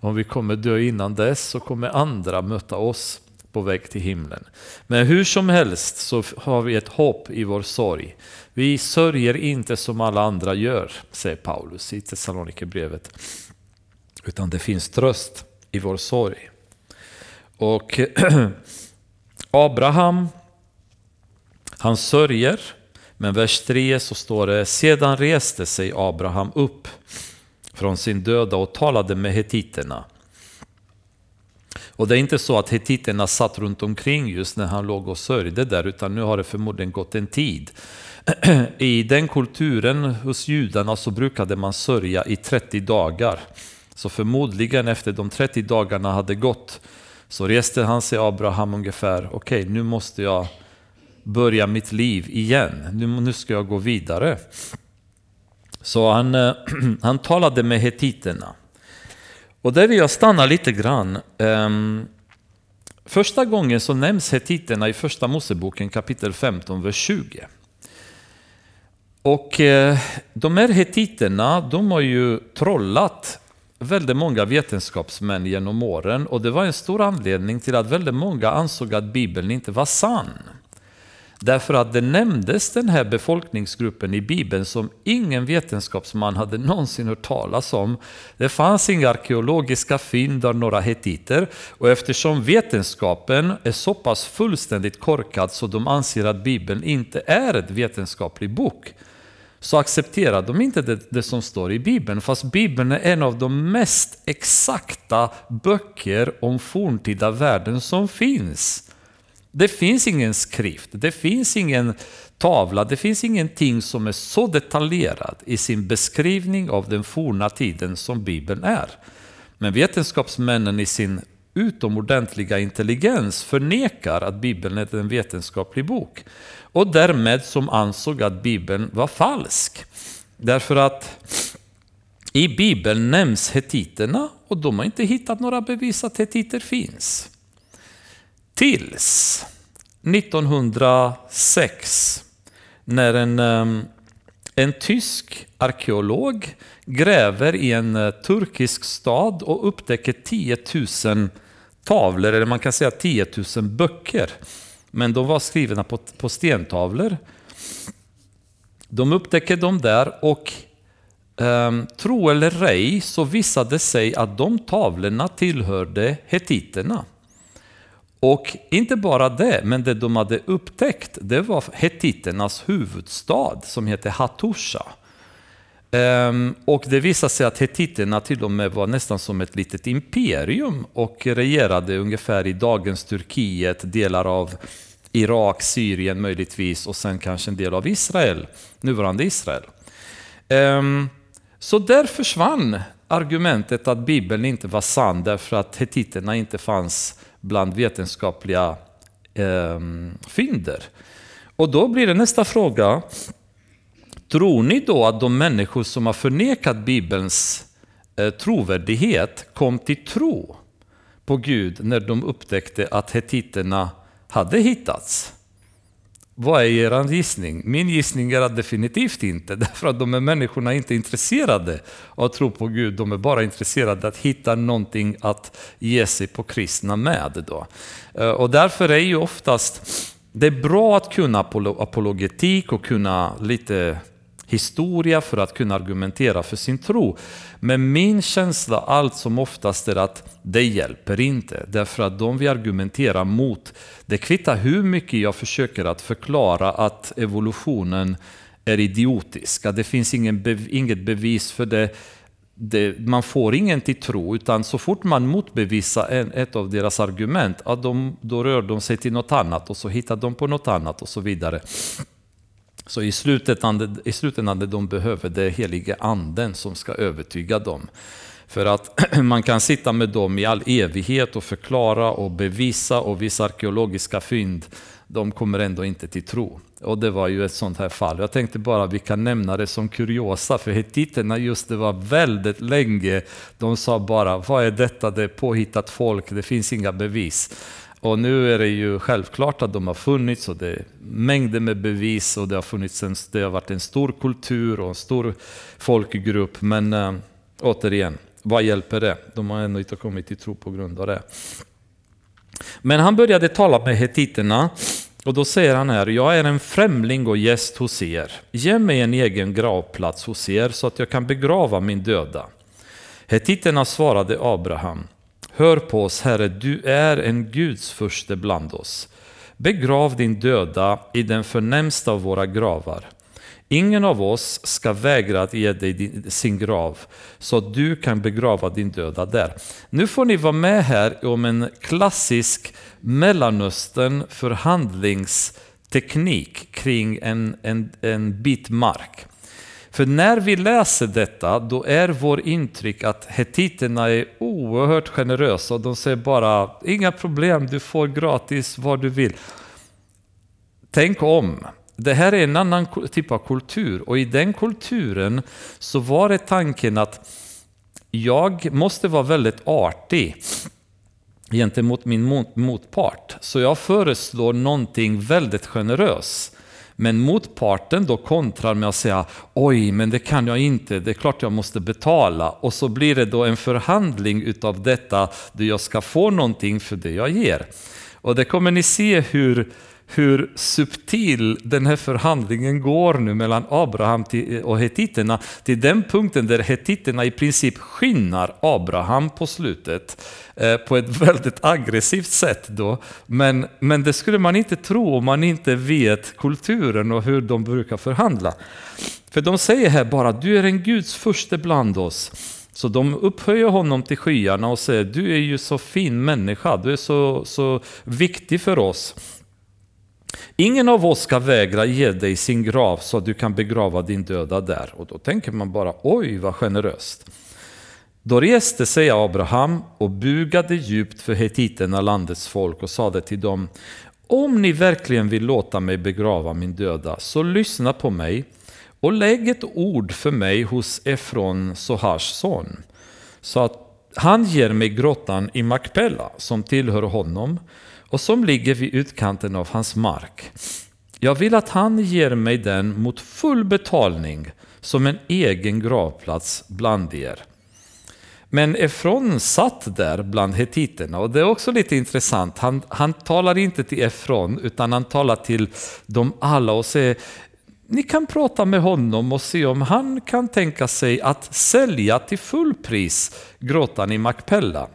Om vi kommer dö innan dess så kommer andra möta oss på väg till himlen. Men hur som helst så har vi ett hopp i vår sorg. Vi sörjer inte som alla andra gör, säger Paulus i Thessalonikerbrevet. Utan det finns tröst i vår sorg. Och Abraham han sörjer, men vers 3 så står det Sedan reste sig Abraham upp från sin döda och talade med hetiterna. Och det är inte så att hetiterna satt runt omkring just när han låg och sörjde där, utan nu har det förmodligen gått en tid. I den kulturen hos judarna så brukade man sörja i 30 dagar. Så förmodligen efter de 30 dagarna hade gått så reste han sig Abraham ungefär, okej okay, nu måste jag börja mitt liv igen, nu, nu ska jag gå vidare. Så han, eh, han talade med hetiterna. Och där vill jag stanna lite grann. Ehm, första gången så nämns hetiterna i första Moseboken kapitel 15, vers 20. Och eh, de här hetiterna, de har ju trollat väldigt många vetenskapsmän genom åren och det var en stor anledning till att väldigt många ansåg att Bibeln inte var sann. Därför att det nämndes den här befolkningsgruppen i Bibeln som ingen vetenskapsman hade någonsin hört talas om. Det fanns inga arkeologiska fynd av några hetiter och eftersom vetenskapen är så pass fullständigt korkad så de anser att Bibeln inte är ett vetenskaplig bok så accepterar de inte det, det, som står i Bibeln, fast Bibeln är en av de mest exakta böcker om forntida världen som finns. Det finns ingen skrift, det finns ingen tavla, det finns ingenting som är så detaljerad i sin beskrivning av den forna tiden som Bibeln är. Men vetenskapsmännen i sin utomordentliga intelligens förnekar att Bibeln är en vetenskaplig bok. Och därmed som ansåg att Bibeln var falsk. Därför att i Bibeln nämns hetiterna och de har inte hittat några bevis att hetiter finns. Tills 1906 när en, ehm, en tysk arkeolog gräver i en eh, turkisk stad och upptäcker 10 000 tavlor, eller man kan säga 10 000 böcker. Men de var skrivna på, på stentavlor. De upptäcker dem där och um, tro eller ej så visade det sig att de tavlorna tillhörde hetiterna. Och inte bara det, men det de hade upptäckt det var hettiternas huvudstad som hette Hattusha. Um, och det visade sig att hettiterna till och med var nästan som ett litet imperium och regerade ungefär i dagens Turkiet, delar av Irak, Syrien möjligtvis och sen kanske en del av Israel, nuvarande Israel. Um, så där försvann argumentet att Bibeln inte var sann därför att hetiterna inte fanns bland vetenskapliga eh, fynder. Och då blir det nästa fråga, Tror ni då att de människor som har förnekat Bibelns eh, trovärdighet kom till tro på Gud när de upptäckte att hetiterna hade hittats? Vad är er gissning? Min gissning är att definitivt inte, därför att de här människorna inte intresserade av att tro på Gud, de är bara intresserade av att hitta någonting att ge sig på kristna med. Då. Eh, och därför är ju oftast, det är bra att kunna apologetik och kunna lite historia för att kunna argumentera för sin tro. Men min känsla allt som oftast är att det hjälper inte. Därför att de vi argumenterar mot, det kvittar hur mycket jag försöker att förklara att evolutionen är idiotisk. Att det finns ingen bev inget bevis för det. det. Man får ingen till tro, utan så fort man motbevisar en, ett av deras argument, att de, då rör de sig till något annat och så hittar de på något annat och så vidare. Så i slutändan, i slutändan de behöver, det helige anden som ska övertyga dem. För att man kan sitta med dem i all evighet och förklara och bevisa och vissa arkeologiska fynd, de kommer ändå inte till tro. Och det var ju ett sånt här fall. Jag tänkte bara vi kan nämna det som kuriosa, för hettiterna just det var väldigt länge, de sa bara vad är detta, det är påhittat folk, det finns inga bevis. Och nu är det ju självklart att de har funnits och det är mängder med bevis och det har, funnits en, det har varit en stor kultur och en stor folkgrupp. Men äh, återigen, vad hjälper det? De har ändå inte kommit till tro på grund av det. Men han började tala med hetiterna och då säger han här, jag är en främling och gäst hos er. Ge mig en egen gravplats hos er så att jag kan begrava min döda. Hetiterna svarade Abraham, Hör på oss, Herre, du är en Guds förste bland oss. Begrav din döda i den förnämsta av våra gravar. Ingen av oss ska vägra att ge dig din, sin grav, så att du kan begrava din döda där. Nu får ni vara med här om en klassisk Mellanöstern förhandlingsteknik kring en, en, en bit mark. För när vi läser detta, då är vår intryck att hetiterna är oerhört generösa och de säger bara inga problem, du får gratis vad du vill. Tänk om. Det här är en annan typ av kultur och i den kulturen så var det tanken att jag måste vara väldigt artig gentemot min motpart. Så jag föreslår någonting väldigt generöst. Men motparten då kontrar med att säga oj, men det kan jag inte, det är klart jag måste betala. Och så blir det då en förhandling utav detta, där jag ska få någonting för det jag ger. Och det kommer ni se hur hur subtil den här förhandlingen går nu mellan Abraham och hetiterna till den punkten där hetiterna i princip skinnar Abraham på slutet eh, på ett väldigt aggressivt sätt. Då. Men, men det skulle man inte tro om man inte vet kulturen och hur de brukar förhandla. För de säger här bara, du är en Guds första bland oss. Så de upphöjer honom till skyarna och säger, du är ju så fin människa, du är så, så viktig för oss. Ingen av oss ska vägra ge dig sin grav så att du kan begrava din döda där. Och då tänker man bara, oj vad generöst. Då reste sig Abraham och bugade djupt för hetiterna, landets folk, och sade till dem, om ni verkligen vill låta mig begrava min döda, så lyssna på mig och lägg ett ord för mig hos Efron, Sohars son, så att han ger mig grottan i Makpella som tillhör honom och som ligger vid utkanten av hans mark. Jag vill att han ger mig den mot full betalning som en egen gravplats bland er. Men Efron satt där bland hetiterna och det är också lite intressant. Han, han talar inte till Efron utan han talar till dem alla och säger ni kan prata med honom och se om han kan tänka sig att sälja till fullpris grottan i Makpella.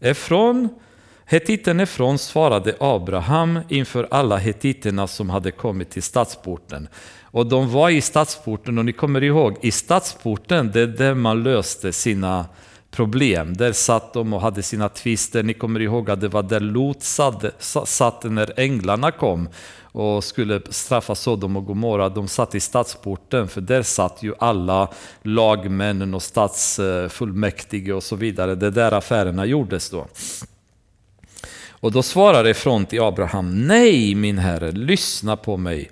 Efron Hetiten Efron svarade Abraham inför alla hetiterna som hade kommit till stadsporten. Och de var i stadsporten och ni kommer ihåg, i stadsporten det är där man löste sina problem. Där satt de och hade sina tvister. Ni kommer ihåg att det var där Lot satt när änglarna kom och skulle straffa Sodom och Gomorra. De satt i stadsporten för där satt ju alla lagmännen och stadsfullmäktige och så vidare. Det där affärerna gjordes då. Och då svarar front till Abraham, nej min herre, lyssna på mig.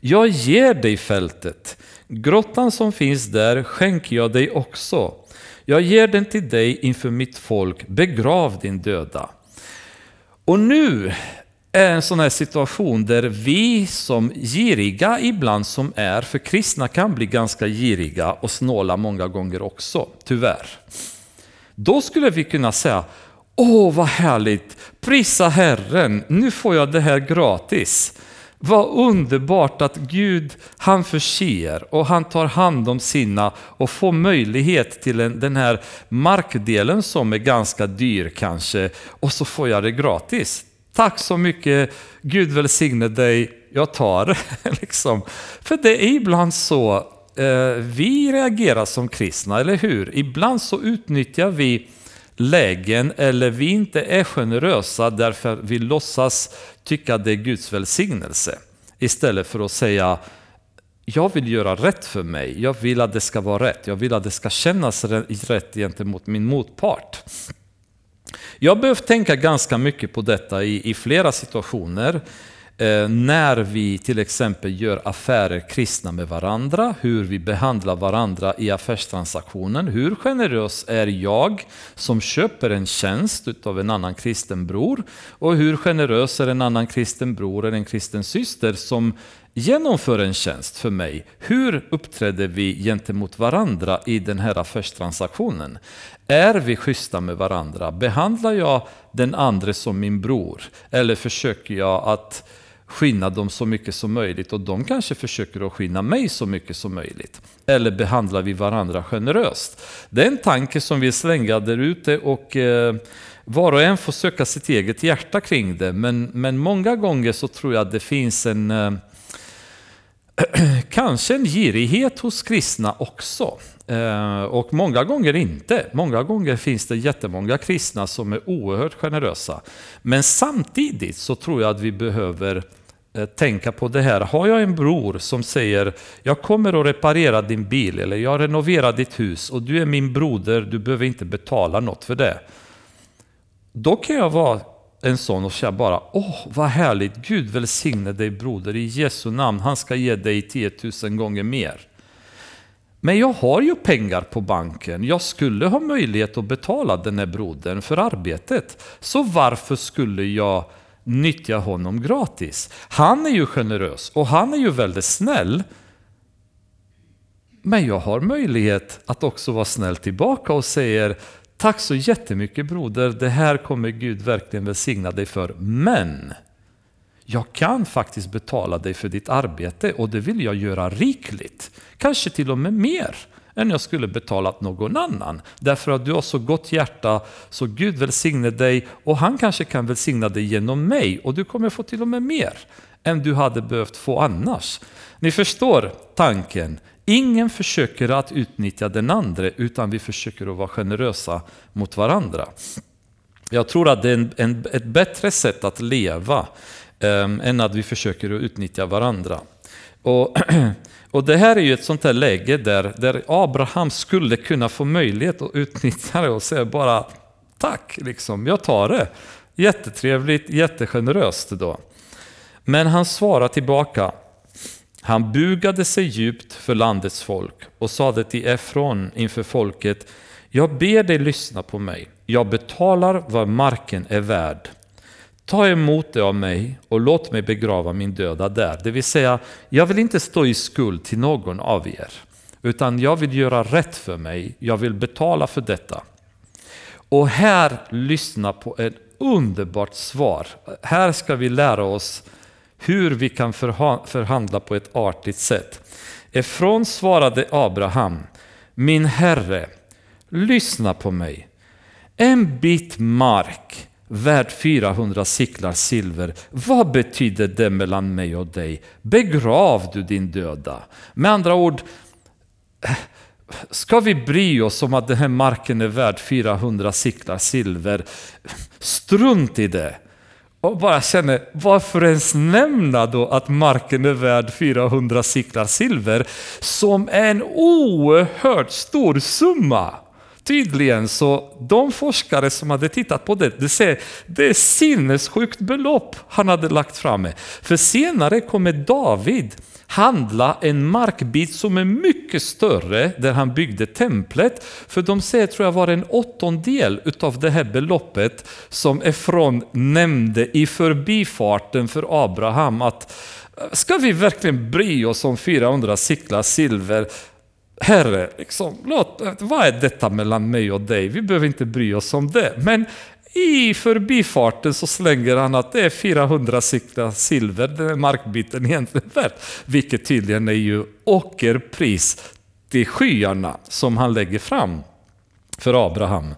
Jag ger dig fältet. Grottan som finns där skänker jag dig också. Jag ger den till dig inför mitt folk, begrav din döda. Och nu är en sån här situation där vi som giriga ibland som är, för kristna kan bli ganska giriga och snåla många gånger också, tyvärr. Då skulle vi kunna säga, Åh, vad härligt! Prisa Herren, nu får jag det här gratis. Vad underbart att Gud, han förser och han tar hand om sina och får möjlighet till den här markdelen som är ganska dyr kanske och så får jag det gratis. Tack så mycket, Gud välsigne dig, jag tar. liksom. För det är ibland så eh, vi reagerar som kristna, eller hur? Ibland så utnyttjar vi lägen eller vi inte är generösa därför vi låtsas tycka det är Guds välsignelse. Istället för att säga jag vill göra rätt för mig, jag vill att det ska vara rätt, jag vill att det ska kännas rätt gentemot min motpart. Jag har behövt tänka ganska mycket på detta i, i flera situationer. Eh, när vi till exempel gör affärer kristna med varandra, hur vi behandlar varandra i affärstransaktionen. Hur generös är jag som köper en tjänst av en annan kristen bror? Och hur generös är en annan kristen bror eller en kristen syster som genomför en tjänst för mig? Hur uppträder vi gentemot varandra i den här affärstransaktionen? Är vi schyssta med varandra? Behandlar jag den andra som min bror? Eller försöker jag att skinna dem så mycket som möjligt och de kanske försöker att skinna mig så mycket som möjligt. Eller behandlar vi varandra generöst? Det är en tanke som vi slänger där ute och eh, var och en får söka sitt eget hjärta kring det. Men, men många gånger så tror jag att det finns en eh, kanske en girighet hos kristna också. Eh, och många gånger inte. Många gånger finns det jättemånga kristna som är oerhört generösa. Men samtidigt så tror jag att vi behöver Eh, tänka på det här. Har jag en bror som säger jag kommer att reparera din bil eller jag renoverar ditt hus och du är min broder, du behöver inte betala något för det. Då kan jag vara en sån och säga bara åh vad härligt, Gud välsigne dig broder i Jesu namn, han ska ge dig 10 000 gånger mer. Men jag har ju pengar på banken. Jag skulle ha möjlighet att betala den här brodern för arbetet. Så varför skulle jag nyttja honom gratis? Han är ju generös och han är ju väldigt snäll. Men jag har möjlighet att också vara snäll tillbaka och säger Tack så jättemycket broder, det här kommer Gud verkligen välsigna dig för. Men jag kan faktiskt betala dig för ditt arbete och det vill jag göra rikligt. Kanske till och med mer än jag skulle betalat någon annan. Därför att du har så gott hjärta så Gud välsigne dig och han kanske kan välsigna dig genom mig och du kommer få till och med mer än du hade behövt få annars. Ni förstår tanken. Ingen försöker att utnyttja den andra utan vi försöker att vara generösa mot varandra. Jag tror att det är en, en, ett bättre sätt att leva eh, än att vi försöker att utnyttja varandra. Och, och det här är ju ett sånt här läge där, där Abraham skulle kunna få möjlighet att utnyttja det och säga bara tack, liksom, jag tar det. Jättetrevligt, jättegeneröst då. Men han svarar tillbaka. Han bugade sig djupt för landets folk och sade till Efron inför folket, jag ber dig lyssna på mig. Jag betalar vad marken är värd. Ta emot det av mig och låt mig begrava min döda där. Det vill säga, jag vill inte stå i skuld till någon av er. Utan jag vill göra rätt för mig, jag vill betala för detta. Och här, lyssna på ett underbart svar. Här ska vi lära oss hur vi kan förhandla på ett artigt sätt. Efron svarade Abraham, min herre, lyssna på mig. En bit mark värd 400 siklar silver. Vad betyder det mellan mig och dig? Begrav du din döda. Med andra ord, ska vi bry oss om att den här marken är värd 400 siklar silver? Strunt i det. Och bara känner, varför ens nämna då att marken är värd 400 siklar silver som en oerhört stor summa? Tydligen så, de forskare som hade tittat på det, de säger det är sinnessjukt belopp han hade lagt framme. För senare kommer David handla en markbit som är mycket större där han byggde templet. För de säger, tror jag, var en åttondel utav det här beloppet som Efron nämnde i förbifarten för Abraham att Ska vi verkligen bry oss om 400 siklar silver? Herre, liksom, låt, vad är detta mellan mig och dig? Vi behöver inte bry oss om det. Men i förbifarten så slänger han att det är 400 siklar silver, den är markbiten egentligen värt. Vilket tydligen är ju ockerpris till skyarna som han lägger fram för Abraham.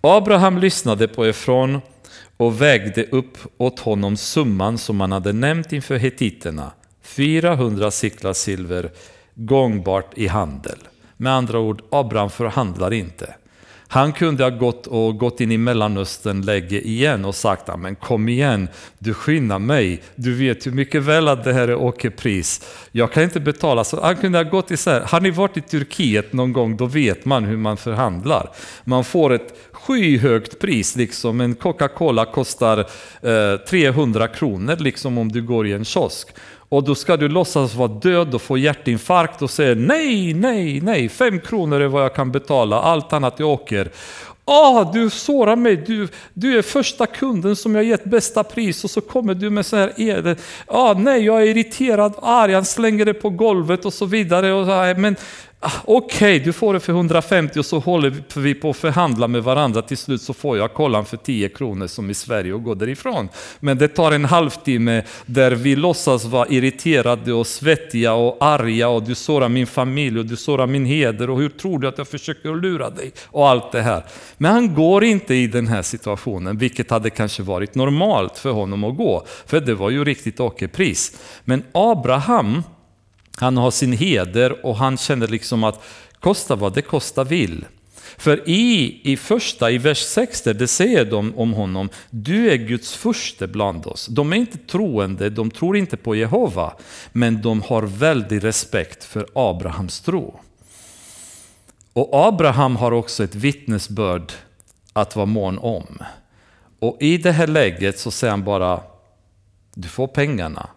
Abraham lyssnade på Efron och vägde upp åt honom summan som han hade nämnt inför hetiterna. 400 siklar silver gångbart i handel. Med andra ord, Abraham förhandlar inte. Han kunde ha gått och gått in i Mellanöstern-läge igen och sagt men kom igen, du skinnar mig, du vet ju mycket väl att det här är ockerpris. Jag kan inte betala. Så han kunde ha gått isär. har ni varit i Turkiet någon gång, då vet man hur man förhandlar. Man får ett skyhögt pris, liksom en Coca-Cola kostar eh, 300 kronor liksom om du går i en kiosk. Och då ska du låtsas vara död och få hjärtinfarkt och säga nej, nej, nej, fem kronor är vad jag kan betala, allt annat jag åker. Ah, du sårar mig, du, du är första kunden som jag gett bästa pris och så kommer du med så här, ah, nej jag är irriterad, arg, han slänger det på golvet och så vidare. Och så här, men Ah, okej, okay, du får det för 150 och så håller vi på att förhandla med varandra. Till slut så får jag kollan för 10 kronor som i Sverige och går därifrån. Men det tar en halvtimme där vi låtsas vara irriterade och svettiga och arga och du sårar min familj och du sårar min heder och hur tror du att jag försöker lura dig? Och allt det här. Men han går inte i den här situationen, vilket hade kanske varit normalt för honom att gå. För det var ju riktigt ockerpris. Men Abraham, han har sin heder och han känner liksom att kosta vad det kosta vill. För i, i första, i vers 6, där det säger de om honom, du är Guds första bland oss. De är inte troende, de tror inte på Jehova, men de har väldig respekt för Abrahams tro. Och Abraham har också ett vittnesbörd att vara mån om. Och i det här läget så säger han bara, du får pengarna.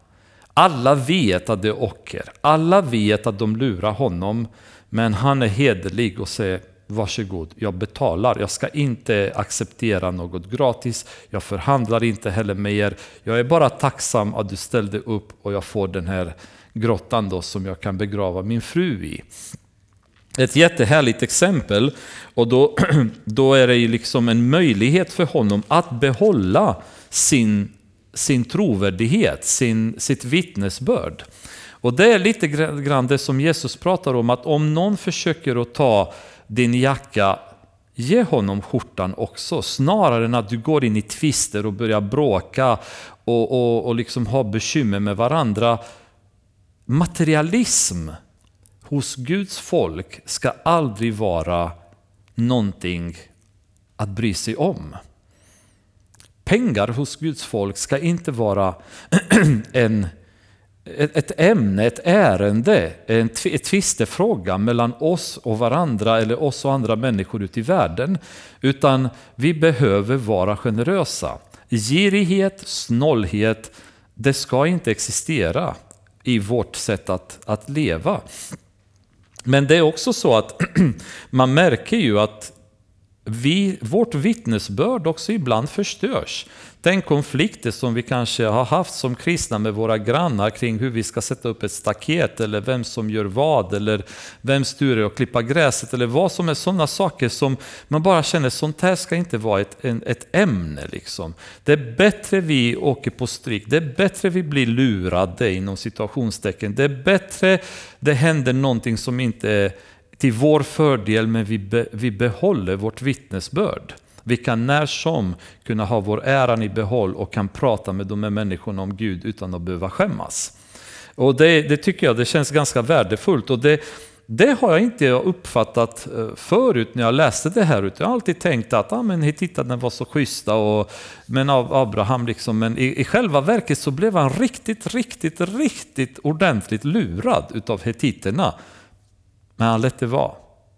Alla vet att det är ocker. Alla vet att de lurar honom. Men han är hederlig och säger, varsågod, jag betalar. Jag ska inte acceptera något gratis. Jag förhandlar inte heller med er. Jag är bara tacksam att du ställde upp och jag får den här grottan då som jag kan begrava min fru i. Ett jättehärligt exempel och då, då är det liksom en möjlighet för honom att behålla sin, sin trovärdighet, sin, sitt vittnesbörd. Och det är lite grann det som Jesus pratar om, att om någon försöker att ta din jacka, ge honom skjortan också. Snarare än att du går in i tvister och börjar bråka och, och, och liksom ha bekymmer med varandra. Materialism hos Guds folk ska aldrig vara någonting att bry sig om. Pengar hos Guds folk ska inte vara en ett ämne, ett ärende, en tvistefråga mellan oss och varandra eller oss och andra människor ute i världen. Utan vi behöver vara generösa. Girighet, snålhet, det ska inte existera i vårt sätt att, att leva. Men det är också så att man märker ju att vi, vårt vittnesbörd också ibland förstörs. Den konflikter som vi kanske har haft som kristna med våra grannar kring hur vi ska sätta upp ett staket eller vem som gör vad eller vem styr och klippa gräset eller vad som är sådana saker som man bara känner sånt här ska inte vara ett, ett ämne. Liksom. Det är bättre vi åker på stryk, det är bättre vi blir lurade inom situationstecken, det är bättre det händer någonting som inte är till vår fördel men vi, be, vi behåller vårt vittnesbörd. Vi kan när som kunna ha vår äran i behåll och kan prata med de här människorna om Gud utan att behöva skämmas. Och det, det tycker jag det känns ganska värdefullt. Och det, det har jag inte uppfattat eh, förut när jag läste det här. Jag har alltid tänkt att ah, men hittittarna var så schyssta, och, men av Abraham liksom. Men i, i själva verket så blev han riktigt, riktigt, riktigt ordentligt lurad utav hetiterna. Men han lät det vara.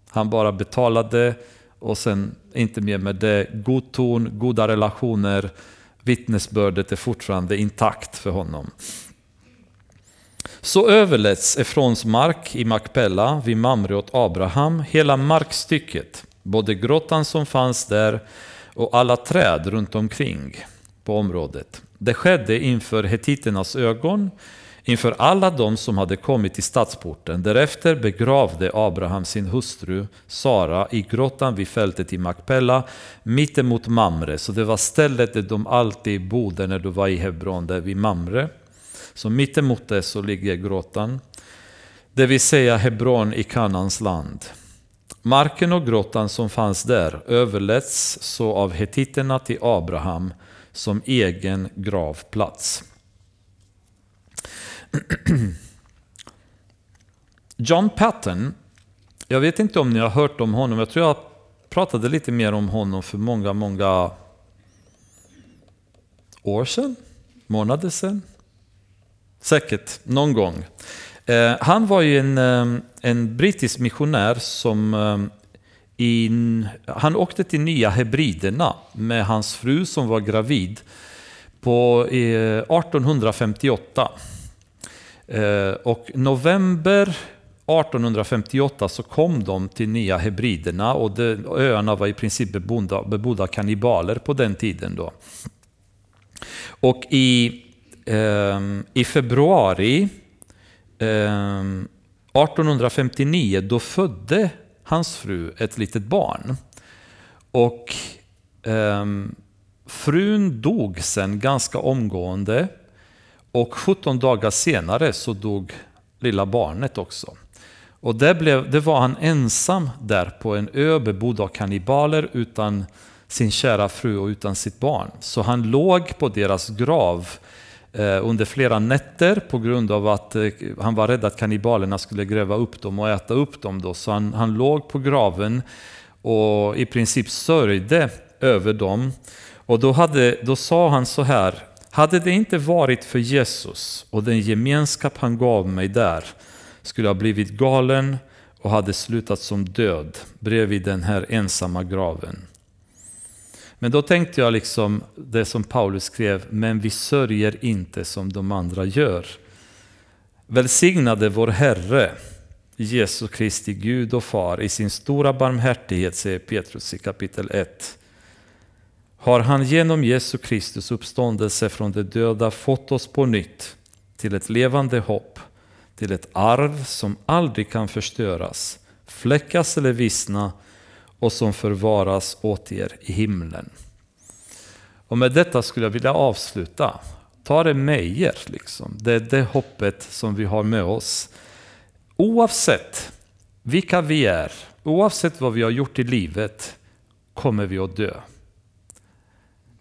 Han bara betalade och sen inte mer med det. God ton, goda relationer, vittnesbördet är fortfarande intakt för honom. Så överläts Efrons mark i Makpella vid Mamre åt Abraham, hela markstycket, både grottan som fanns där och alla träd runt omkring på området. Det skedde inför hetiternas ögon inför alla de som hade kommit till stadsporten. Därefter begravde Abraham sin hustru Sara i grottan vid fältet i Makpella mittemot Mamre. Så det var stället där de alltid bodde när de var i Hebron, där vid Mamre. Så mittemot det så ligger grottan. Det vill säga Hebron i Kanans land. Marken och grottan som fanns där överläts så av hetiterna till Abraham som egen gravplats. John Patton, jag vet inte om ni har hört om honom. Jag tror jag pratade lite mer om honom för många, många år sedan, månader sedan. Säkert någon gång. Eh, han var ju en, eh, en brittisk missionär som eh, in, han åkte till Nya Hebriderna med hans fru som var gravid på eh, 1858. Eh, och november 1858 så kom de till Nya Hebriderna och de, öarna var i princip bebodda, bebodda kannibaler på den tiden. Då. Och i, eh, i februari eh, 1859 då födde hans fru ett litet barn. Och eh, frun dog sen ganska omgående och 17 dagar senare så dog lilla barnet också. Och det, blev, det var han ensam där på en ö bebodd av kannibaler utan sin kära fru och utan sitt barn. Så han låg på deras grav eh, under flera nätter på grund av att eh, han var rädd att kannibalerna skulle gräva upp dem och äta upp dem. Då. Så han, han låg på graven och i princip sörjde över dem. Och då, hade, då sa han så här, hade det inte varit för Jesus och den gemenskap han gav mig där skulle jag blivit galen och hade slutat som död bredvid den här ensamma graven. Men då tänkte jag liksom det som Paulus skrev, men vi sörjer inte som de andra gör. Välsignade vår Herre, Jesus Kristi Gud och Far, i sin stora barmhärtighet, säger Petrus i kapitel 1. Har han genom Jesu Kristus uppståndelse från de döda fått oss på nytt till ett levande hopp, till ett arv som aldrig kan förstöras, fläckas eller vissna och som förvaras åt er i himlen. Och med detta skulle jag vilja avsluta. Ta det med er, liksom. det är det hoppet som vi har med oss. Oavsett vilka vi är, oavsett vad vi har gjort i livet, kommer vi att dö.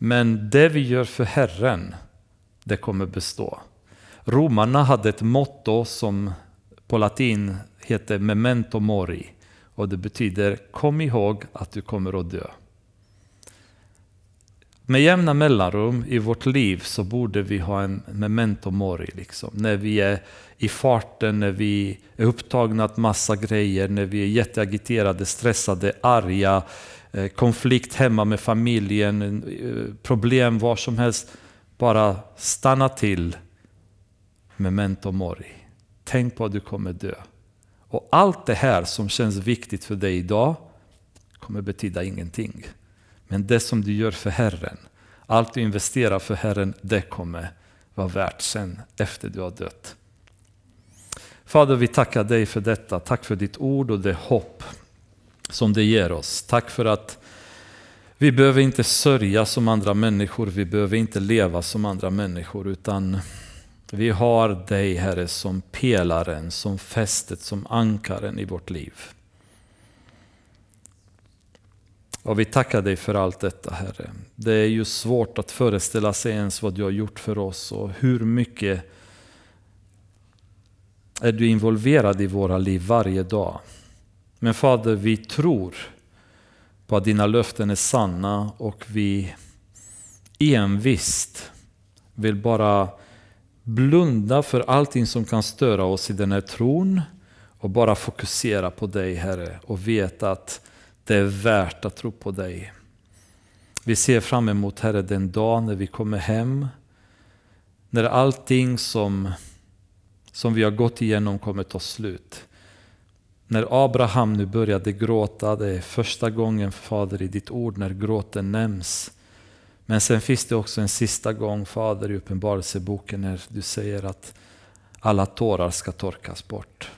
Men det vi gör för Herren, det kommer bestå. Romarna hade ett motto som på latin heter memento mori. Och det betyder kom ihåg att du kommer att dö. Med jämna mellanrum i vårt liv så borde vi ha en memento mori. Liksom. När vi är i farten, när vi är upptagna av massa grejer, när vi är jätteagiterade, stressade, arga, Eh, konflikt hemma med familjen, eh, problem var som helst. Bara stanna till. Memento mori. Tänk på att du kommer dö. Och allt det här som känns viktigt för dig idag kommer betyda ingenting. Men det som du gör för Herren, allt du investerar för Herren, det kommer vara värt sen efter du har dött. Fader, vi tackar dig för detta. Tack för ditt ord och det hopp som det ger oss. Tack för att vi behöver inte sörja som andra människor, vi behöver inte leva som andra människor, utan vi har dig Herre som pelaren, som fästet, som ankaren i vårt liv. Och vi tackar dig för allt detta Herre. Det är ju svårt att föreställa sig ens vad du har gjort för oss och hur mycket är du involverad i våra liv varje dag. Men Fader, vi tror på att dina löften är sanna och vi envist vill bara blunda för allting som kan störa oss i den här tron och bara fokusera på dig Herre och veta att det är värt att tro på dig. Vi ser fram emot Herre den dag när vi kommer hem, när allting som, som vi har gått igenom kommer ta slut. När Abraham nu började gråta, det är första gången Fader i ditt ord när gråten nämns. Men sen finns det också en sista gång Fader i Uppenbarelseboken när du säger att alla tårar ska torkas bort.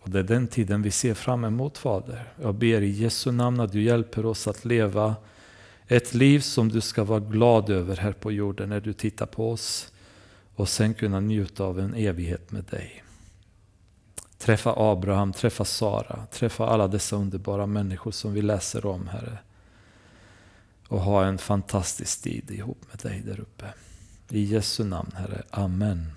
Och Det är den tiden vi ser fram emot Fader. Jag ber i Jesu namn att du hjälper oss att leva ett liv som du ska vara glad över här på jorden när du tittar på oss och sen kunna njuta av en evighet med dig. Träffa Abraham, träffa Sara, träffa alla dessa underbara människor som vi läser om, Herre. Och ha en fantastisk tid ihop med dig där uppe. I Jesu namn, Herre. Amen.